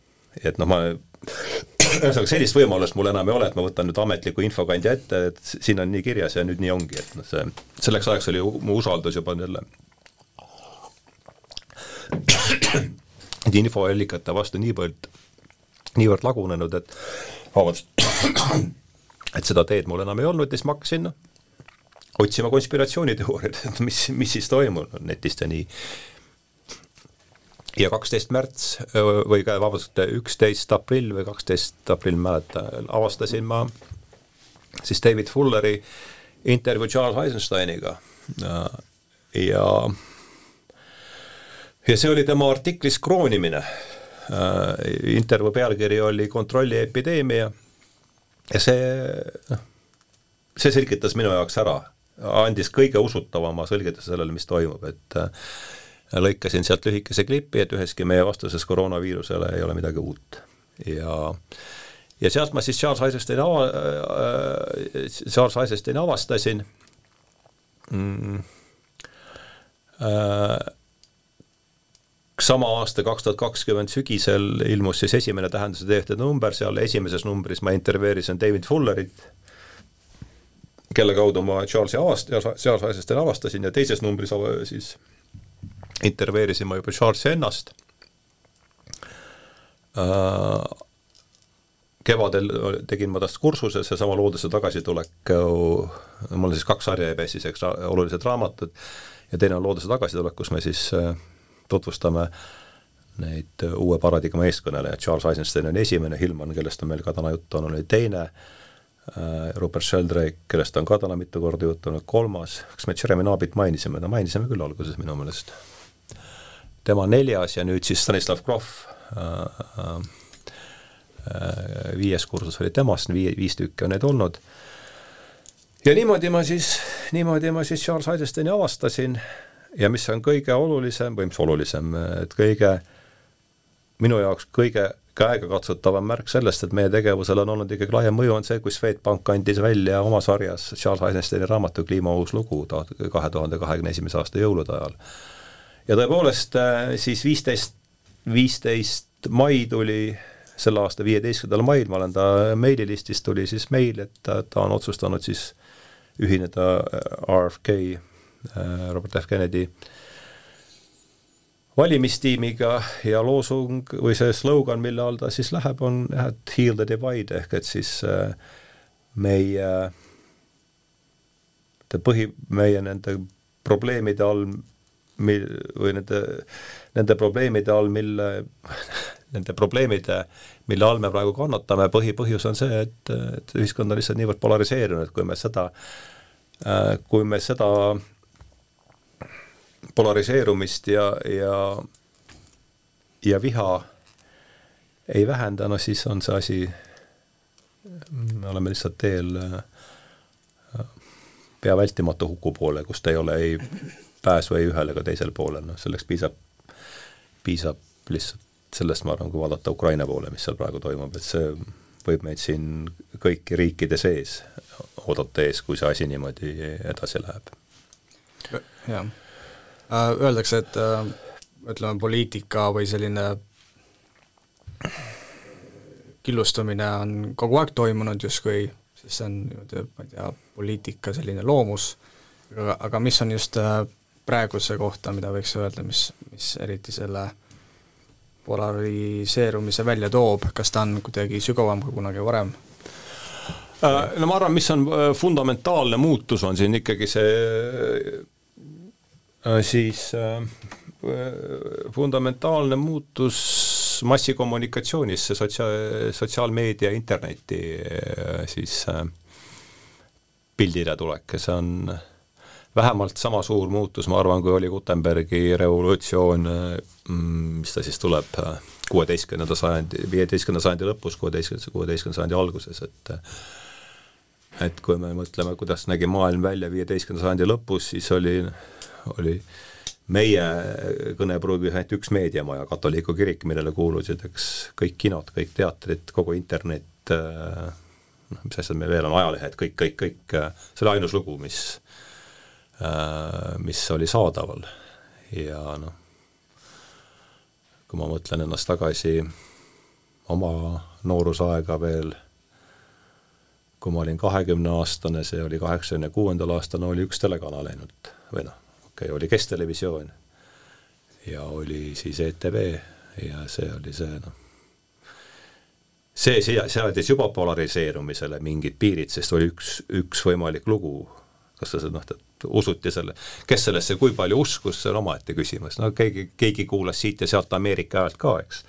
et noh, ma ühesõnaga sellist võimalust mul enam ei ole, et ma võtan nüüd ametliku infokandja ette, et siin on nii kirjas ja nüüd nii ongi, et noh, see, selleks ajaks oli mu usaldus juba jälle infoallikate vastu niivõrd, niivõrd lagunenud, et vabandust, et seda teed mul enam ei olnud ja siis ma hakkasin noh, otsima konspiratsiooniteooriaid, et mis, mis siis toimub netist ja nii. Ja kaksteist märts või ka vabandust, üksteist aprill või kaksteist aprill, ma ei mäleta, avastasin ma siis David Fulleri intervjuu Charles Eisensteiniga ja ja see oli tema artiklis kroonimine. Äh, intervjuu pealkiri oli Kontrolli epideemia ja see, noh, see selgitas minu jaoks ära, andis kõige usutavama selgituse sellele, mis toimub, et äh, lõikasin sealt lühikese klipi, et üheski meie vastuses koroonaviirusele ei ole midagi uut. Ja ja sealt ma siis Charles Eisensteini ava- äh,, Charles Eisensteini avastasin mm, äh, sama aasta, kaks tuhat kakskümmend sügisel ilmus siis esimene tähenduse teete number, seal esimeses numbris ma intervjueerisin David Fullerit, kelle kaudu ma Charlesi avast-, Charles Eisensteini avastasin ja teises numbris siis intervjueerisin ma juba Charlesi ennast äh,. kevadel tegin ma tast kursuse, seesama looduse tagasitulek, mul on siis kaks sarja EBS-is, eks, olulised raamatud, ja teine on looduse tagasitulek, kus me siis äh, tutvustame neid uue paradigma eeskõnelejaid, Charles Eisenstein oli esimene, Hillman, kellest on meil ka täna juttu olnud, oli teine, Rupert Sheldrake, kellest on ka täna mitu korda juttu olnud, kolmas, kas me Jeremy Nabit mainisime, no mainisime küll alguses minu meelest. Tema neljas ja nüüd siis Stanislav Grof äh,, äh, viies kursus oli temast, viie, viis tükki on neid olnud ja niimoodi ma siis, niimoodi ma siis Charles Eisensteini avastasin ja mis on kõige olulisem või mis olulisem, et kõige, minu jaoks kõige käegakatsutavam märk sellest, et meie tegevusel on olnud ikkagi laiem mõju, on see, kui Swedbank andis välja oma sarjas Charles Eisensteini raamatu Kliima uus lugu kahe tuhande kahekümne esimese aasta jõulude ajal. Ja tõepoolest siis viisteist, viisteist mai tuli selle aasta viieteistkümnendal mail, ma olen ta meililistis, tuli siis meil, et ta, ta on otsustanud siis ühineda RFK, äh, Robert F Kennedy valimistiimiga ja loosung või see slogan, mille all ta siis läheb, on et heal the divide ehk et siis äh, meie põhi, meie nende probleemide all, mil-, või nende, nende probleemide all, mille, nende probleemide, mille all me praegu kannatame, põhipõhjus on see, et, et ühiskond on lihtsalt niivõrd polariseerunud, kui me seda, kui me seda polariseerumist ja, ja, ja viha ei vähenda, no siis on see asi, me oleme lihtsalt teel pea vältimatu huku poole, kust ei ole ei pääsu ei ühel ega teisel poolel, noh selleks piisab, piisab lihtsalt sellest ma arvan, kui vaadata Ukraina poole, mis seal praegu toimub, et see võib meid siin kõiki riikide sees oodata ees, kui see asi niimoodi edasi läheb. jah, äh, öeldakse, et äh, ütleme, poliitika või selline killustumine on kogu aeg toimunud justkui, siis see on niimoodi, ma ei tea, poliitika selline loomus, aga, aga mis on just äh, praeguse kohta, mida võiks öelda, mis, mis eriti selle polariseerumise välja toob, kas ta on kuidagi sügavam kui kunagi varem? Äh, no ma arvan, mis on äh, fundamentaalne muutus, on siin ikkagi see äh, siis fundamentaalne muutus massikommunikatsioonis, see sotsia-, sotsiaalmeedia, interneti siis pildile tulek ja see on vähemalt sama suur muutus, ma arvan, kui oli Gutenbergi revolutsioon, mm, mis ta siis tuleb kuueteistkümnenda sajandi, viieteistkümnenda sajandi lõpus, kuueteistkümnenda, kuueteistkümnenda sajandi alguses, et et kui me mõtleme, kuidas nägi maailm välja viieteistkümnenda sajandi lõpus, siis oli, oli meie kõnepruugis ainult üks meediamaja, katoliku kirik, millele kuulusid, eks, kõik kinod, kõik teatrid, kogu internet, noh, mis asjad meil veel on, ajalehed, kõik, kõik, kõik, see oli ainus lugu, mis mis oli saadaval. Ja noh, kui ma mõtlen ennast tagasi oma noorusaega veel, kui ma olin kahekümneaastane, see oli kaheksakümne kuuendal aastal, oli üks telekanal ainult või noh, okei okay,, oli Kesktelevisioon ja oli siis ETV ja see oli see noh, see seadis juba polariseerumisele mingid piirid, sest oli üks, üks võimalik lugu, kas sa noh, usuti selle, kes sellesse kui palju uskus, see on omaette küsimus, no keegi, keegi kuulas siit ja sealt Ameerika häält ka, eks.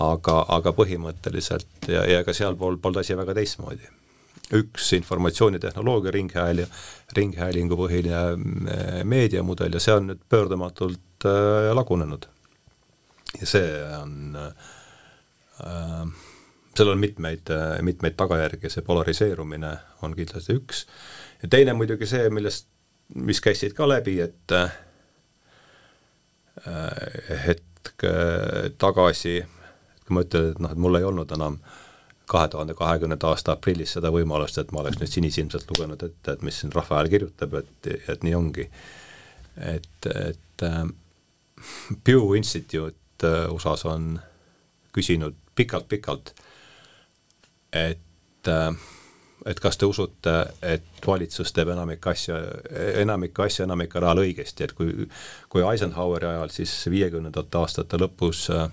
aga, aga põhimõtteliselt ja, ja ega sealpool polnud asi väga teistmoodi. üks informatsioonitehnoloogia ringhääl ja ringhäälingu põhiline äh, meediamudel ja see on nüüd pöördumatult äh, lagunenud. ja see on äh,, seal on mitmeid mitmeid tagajärgi, see polariseerumine on kindlasti üks ja teine muidugi see, millest mis käisid ka läbi, et äh, hetk tagasi, kui ma ütlen, et noh, et mul ei olnud enam kahe tuhande kahekümnenda aasta aprillis seda võimalust, et ma oleks nüüd sinisilmselt lugenud ette, et mis siin Rahva Hääl kirjutab, et, et nii ongi. et, et äh, Pew Institute äh, USA-s on küsinud pikalt-pikalt, et äh, et kas te usute, et valitsus teeb enamik asja, enamikku asja enamikul ajal õigesti, et kui kui Eisenhoweri ajal siis viiekümnendate aastate lõpus äh,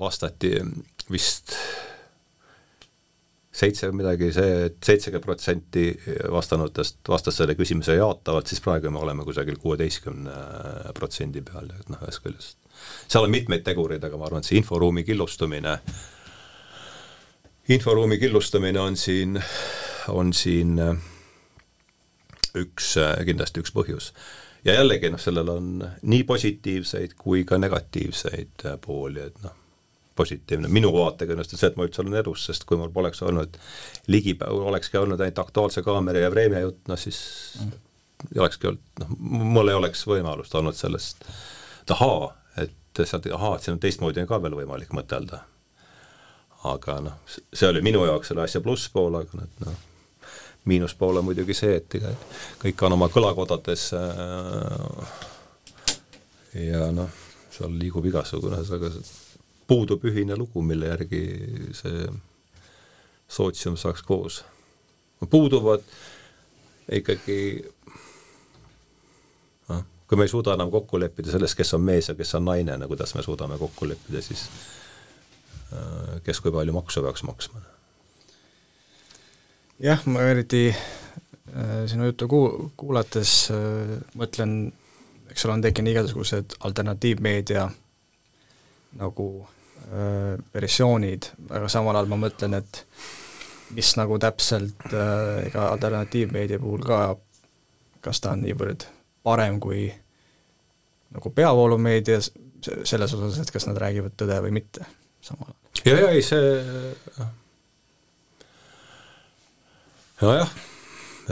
vastati vist seitse midagi see et, seitsekümmend protsenti vastanutest vastas selle küsimuse jaatavalt, siis praegu me oleme kusagil kuueteistkümne protsendi peal, et noh, ühest küljest. Seal on mitmeid tegureid, aga ma arvan, et see inforuumi killustumine, inforuumi killustamine on siin, on siin üks, kindlasti üks põhjus ja jällegi noh, sellel on nii positiivseid kui ka negatiivseid pooli, et noh, positiivne minu vaateküljest on see, et ma üldse olen elus, sest kui mul poleks olnud ligipää-, olekski olnud ainult Aktuaalse Kaamera ja Vremja jutt, noh siis mm. olekski olnud, noh, mul ei oleks võimalust olnud sellest, et ahaa, et sealt, ahaa, et siin on teistmoodi ka veel võimalik mõtelda. Aga noh, see oli minu jaoks selle asja plusspool, aga noh, miinuspool on muidugi see, et kõik on oma kõlakodades äh, ja noh, seal liigub igasugune, aga puudub ühine lugu, mille järgi see sootsium saaks koos. puuduvad ikkagi noh, kui me ei suuda enam kokku leppida selles, kes on mees ja kes on naine, no kuidas me suudame kokku leppida siis, äh, kes kui palju maksu peaks maksma jah, ma eriti äh, sinu juttu ku-, kuulates äh, mõtlen, eks ole, on tekkinud igasugused alternatiivmeedia nagu äh, versioonid, aga samal ajal ma mõtlen, et mis nagu täpselt äh, ega alternatiivmeedia puhul ka, kas ta on niivõrd parem kui nagu peavoolumeedia selles osas, et kas nad räägivad tõde või mitte samal ajal. Ja, ja ei see nojah,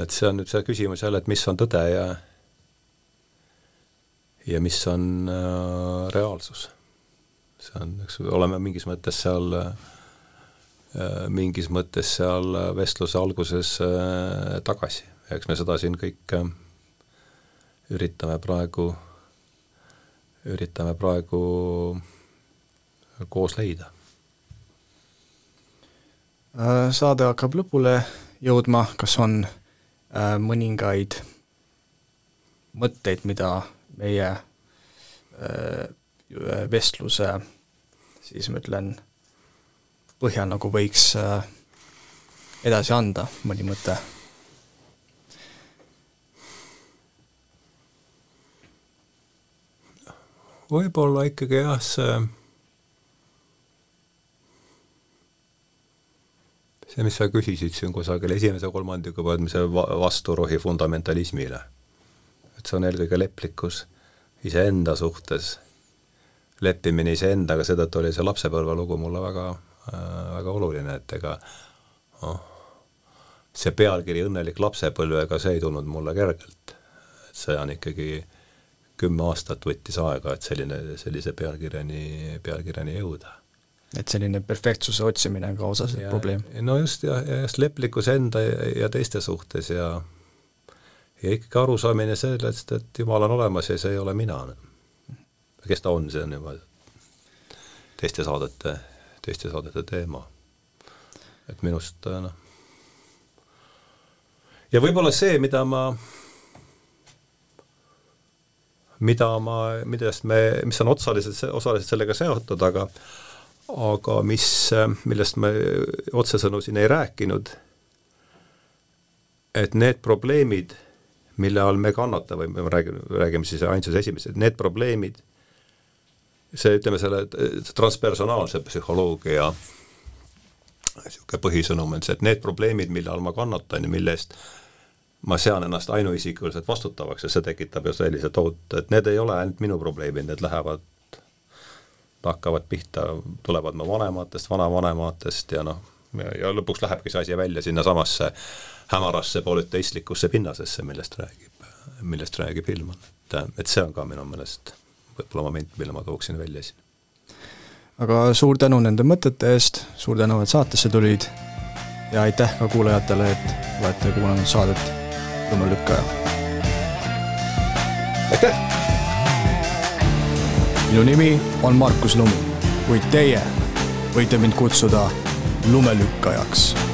et see on nüüd see küsimus jälle, et mis on tõde ja ja mis on äh, reaalsus. see on, eks oleme mingis mõttes seal äh, mingis mõttes seal vestluse alguses äh, tagasi, eks me seda siin kõik äh, üritame praegu, üritame praegu koos leida. Äh, saade hakkab lõpule jõudma, kas on äh, mõningaid mõtteid, mida meie äh, vestluse siis ma ütlen, põhjal nagu võiks edasi anda, mõni mõte? võib-olla ikkagi jah, see see, mis sa küsisid siin kusagil esimese kolmandiku on vasturohi fundamentalismile. et see on eelkõige leplikkus iseenda suhtes, leppimine iseendaga, seetõttu oli see lapsepõlvelugu mulle väga äh,, väga oluline, et ega noh, see pealkiri Õnnelik lapsepõlv, ega see ei tulnud mulle kergelt. see on ikkagi kümme aastat võttis aega, et selline, sellise pealkirjani, pealkirjani jõuda et selline perfektsuse otsimine on ka osa sellest probleem. no just, ja, ja just leplikkus enda ja, ja teiste suhtes ja ja ikkagi arusaamine sellest, et Jumal on olemas ja see ei ole mina. kes ta on, see on juba teiste saadete, teiste saadete teema. et minust noh, ja võib-olla see, mida ma mida ma, millest me, mis on otsaliselt, osaliselt sellega seotud, aga aga mis, millest me otsesõnu siin ei rääkinud, et need probleemid, mille all me kannatame, või me räägime, räägime siis ainsus esimesed, need probleemid, see, ütleme selle transpersonaalse psühholoogia niisugune põhisõnum on see, et need probleemid, mille all ma kannatan ja mille eest ma sean ennast ainuisikuliselt vastutavaks ja see tekitab ju sellise tohutu, et need ei ole ainult minu probleemid, need lähevad hakkavad pihta, tulevad mu vanematest, vanavanematest ja noh, ja lõpuks lähebki see asi välja sinnasamasse hämarasse polüteistlikusse pinnasesse, millest räägib, millest räägib Hillman. et, et see on ka minu meelest võib-olla moment, mille ma tooksin välja siin. aga suur tänu nende mõtete eest, suur tänu, et saatesse tulid ja aitäh ka kuulajatele, et olete kuulanud saadet Lumelükkaja. aitäh! Minu nimi on Markus Lumi, kuid teie võite mind kutsuda lumelükkajaks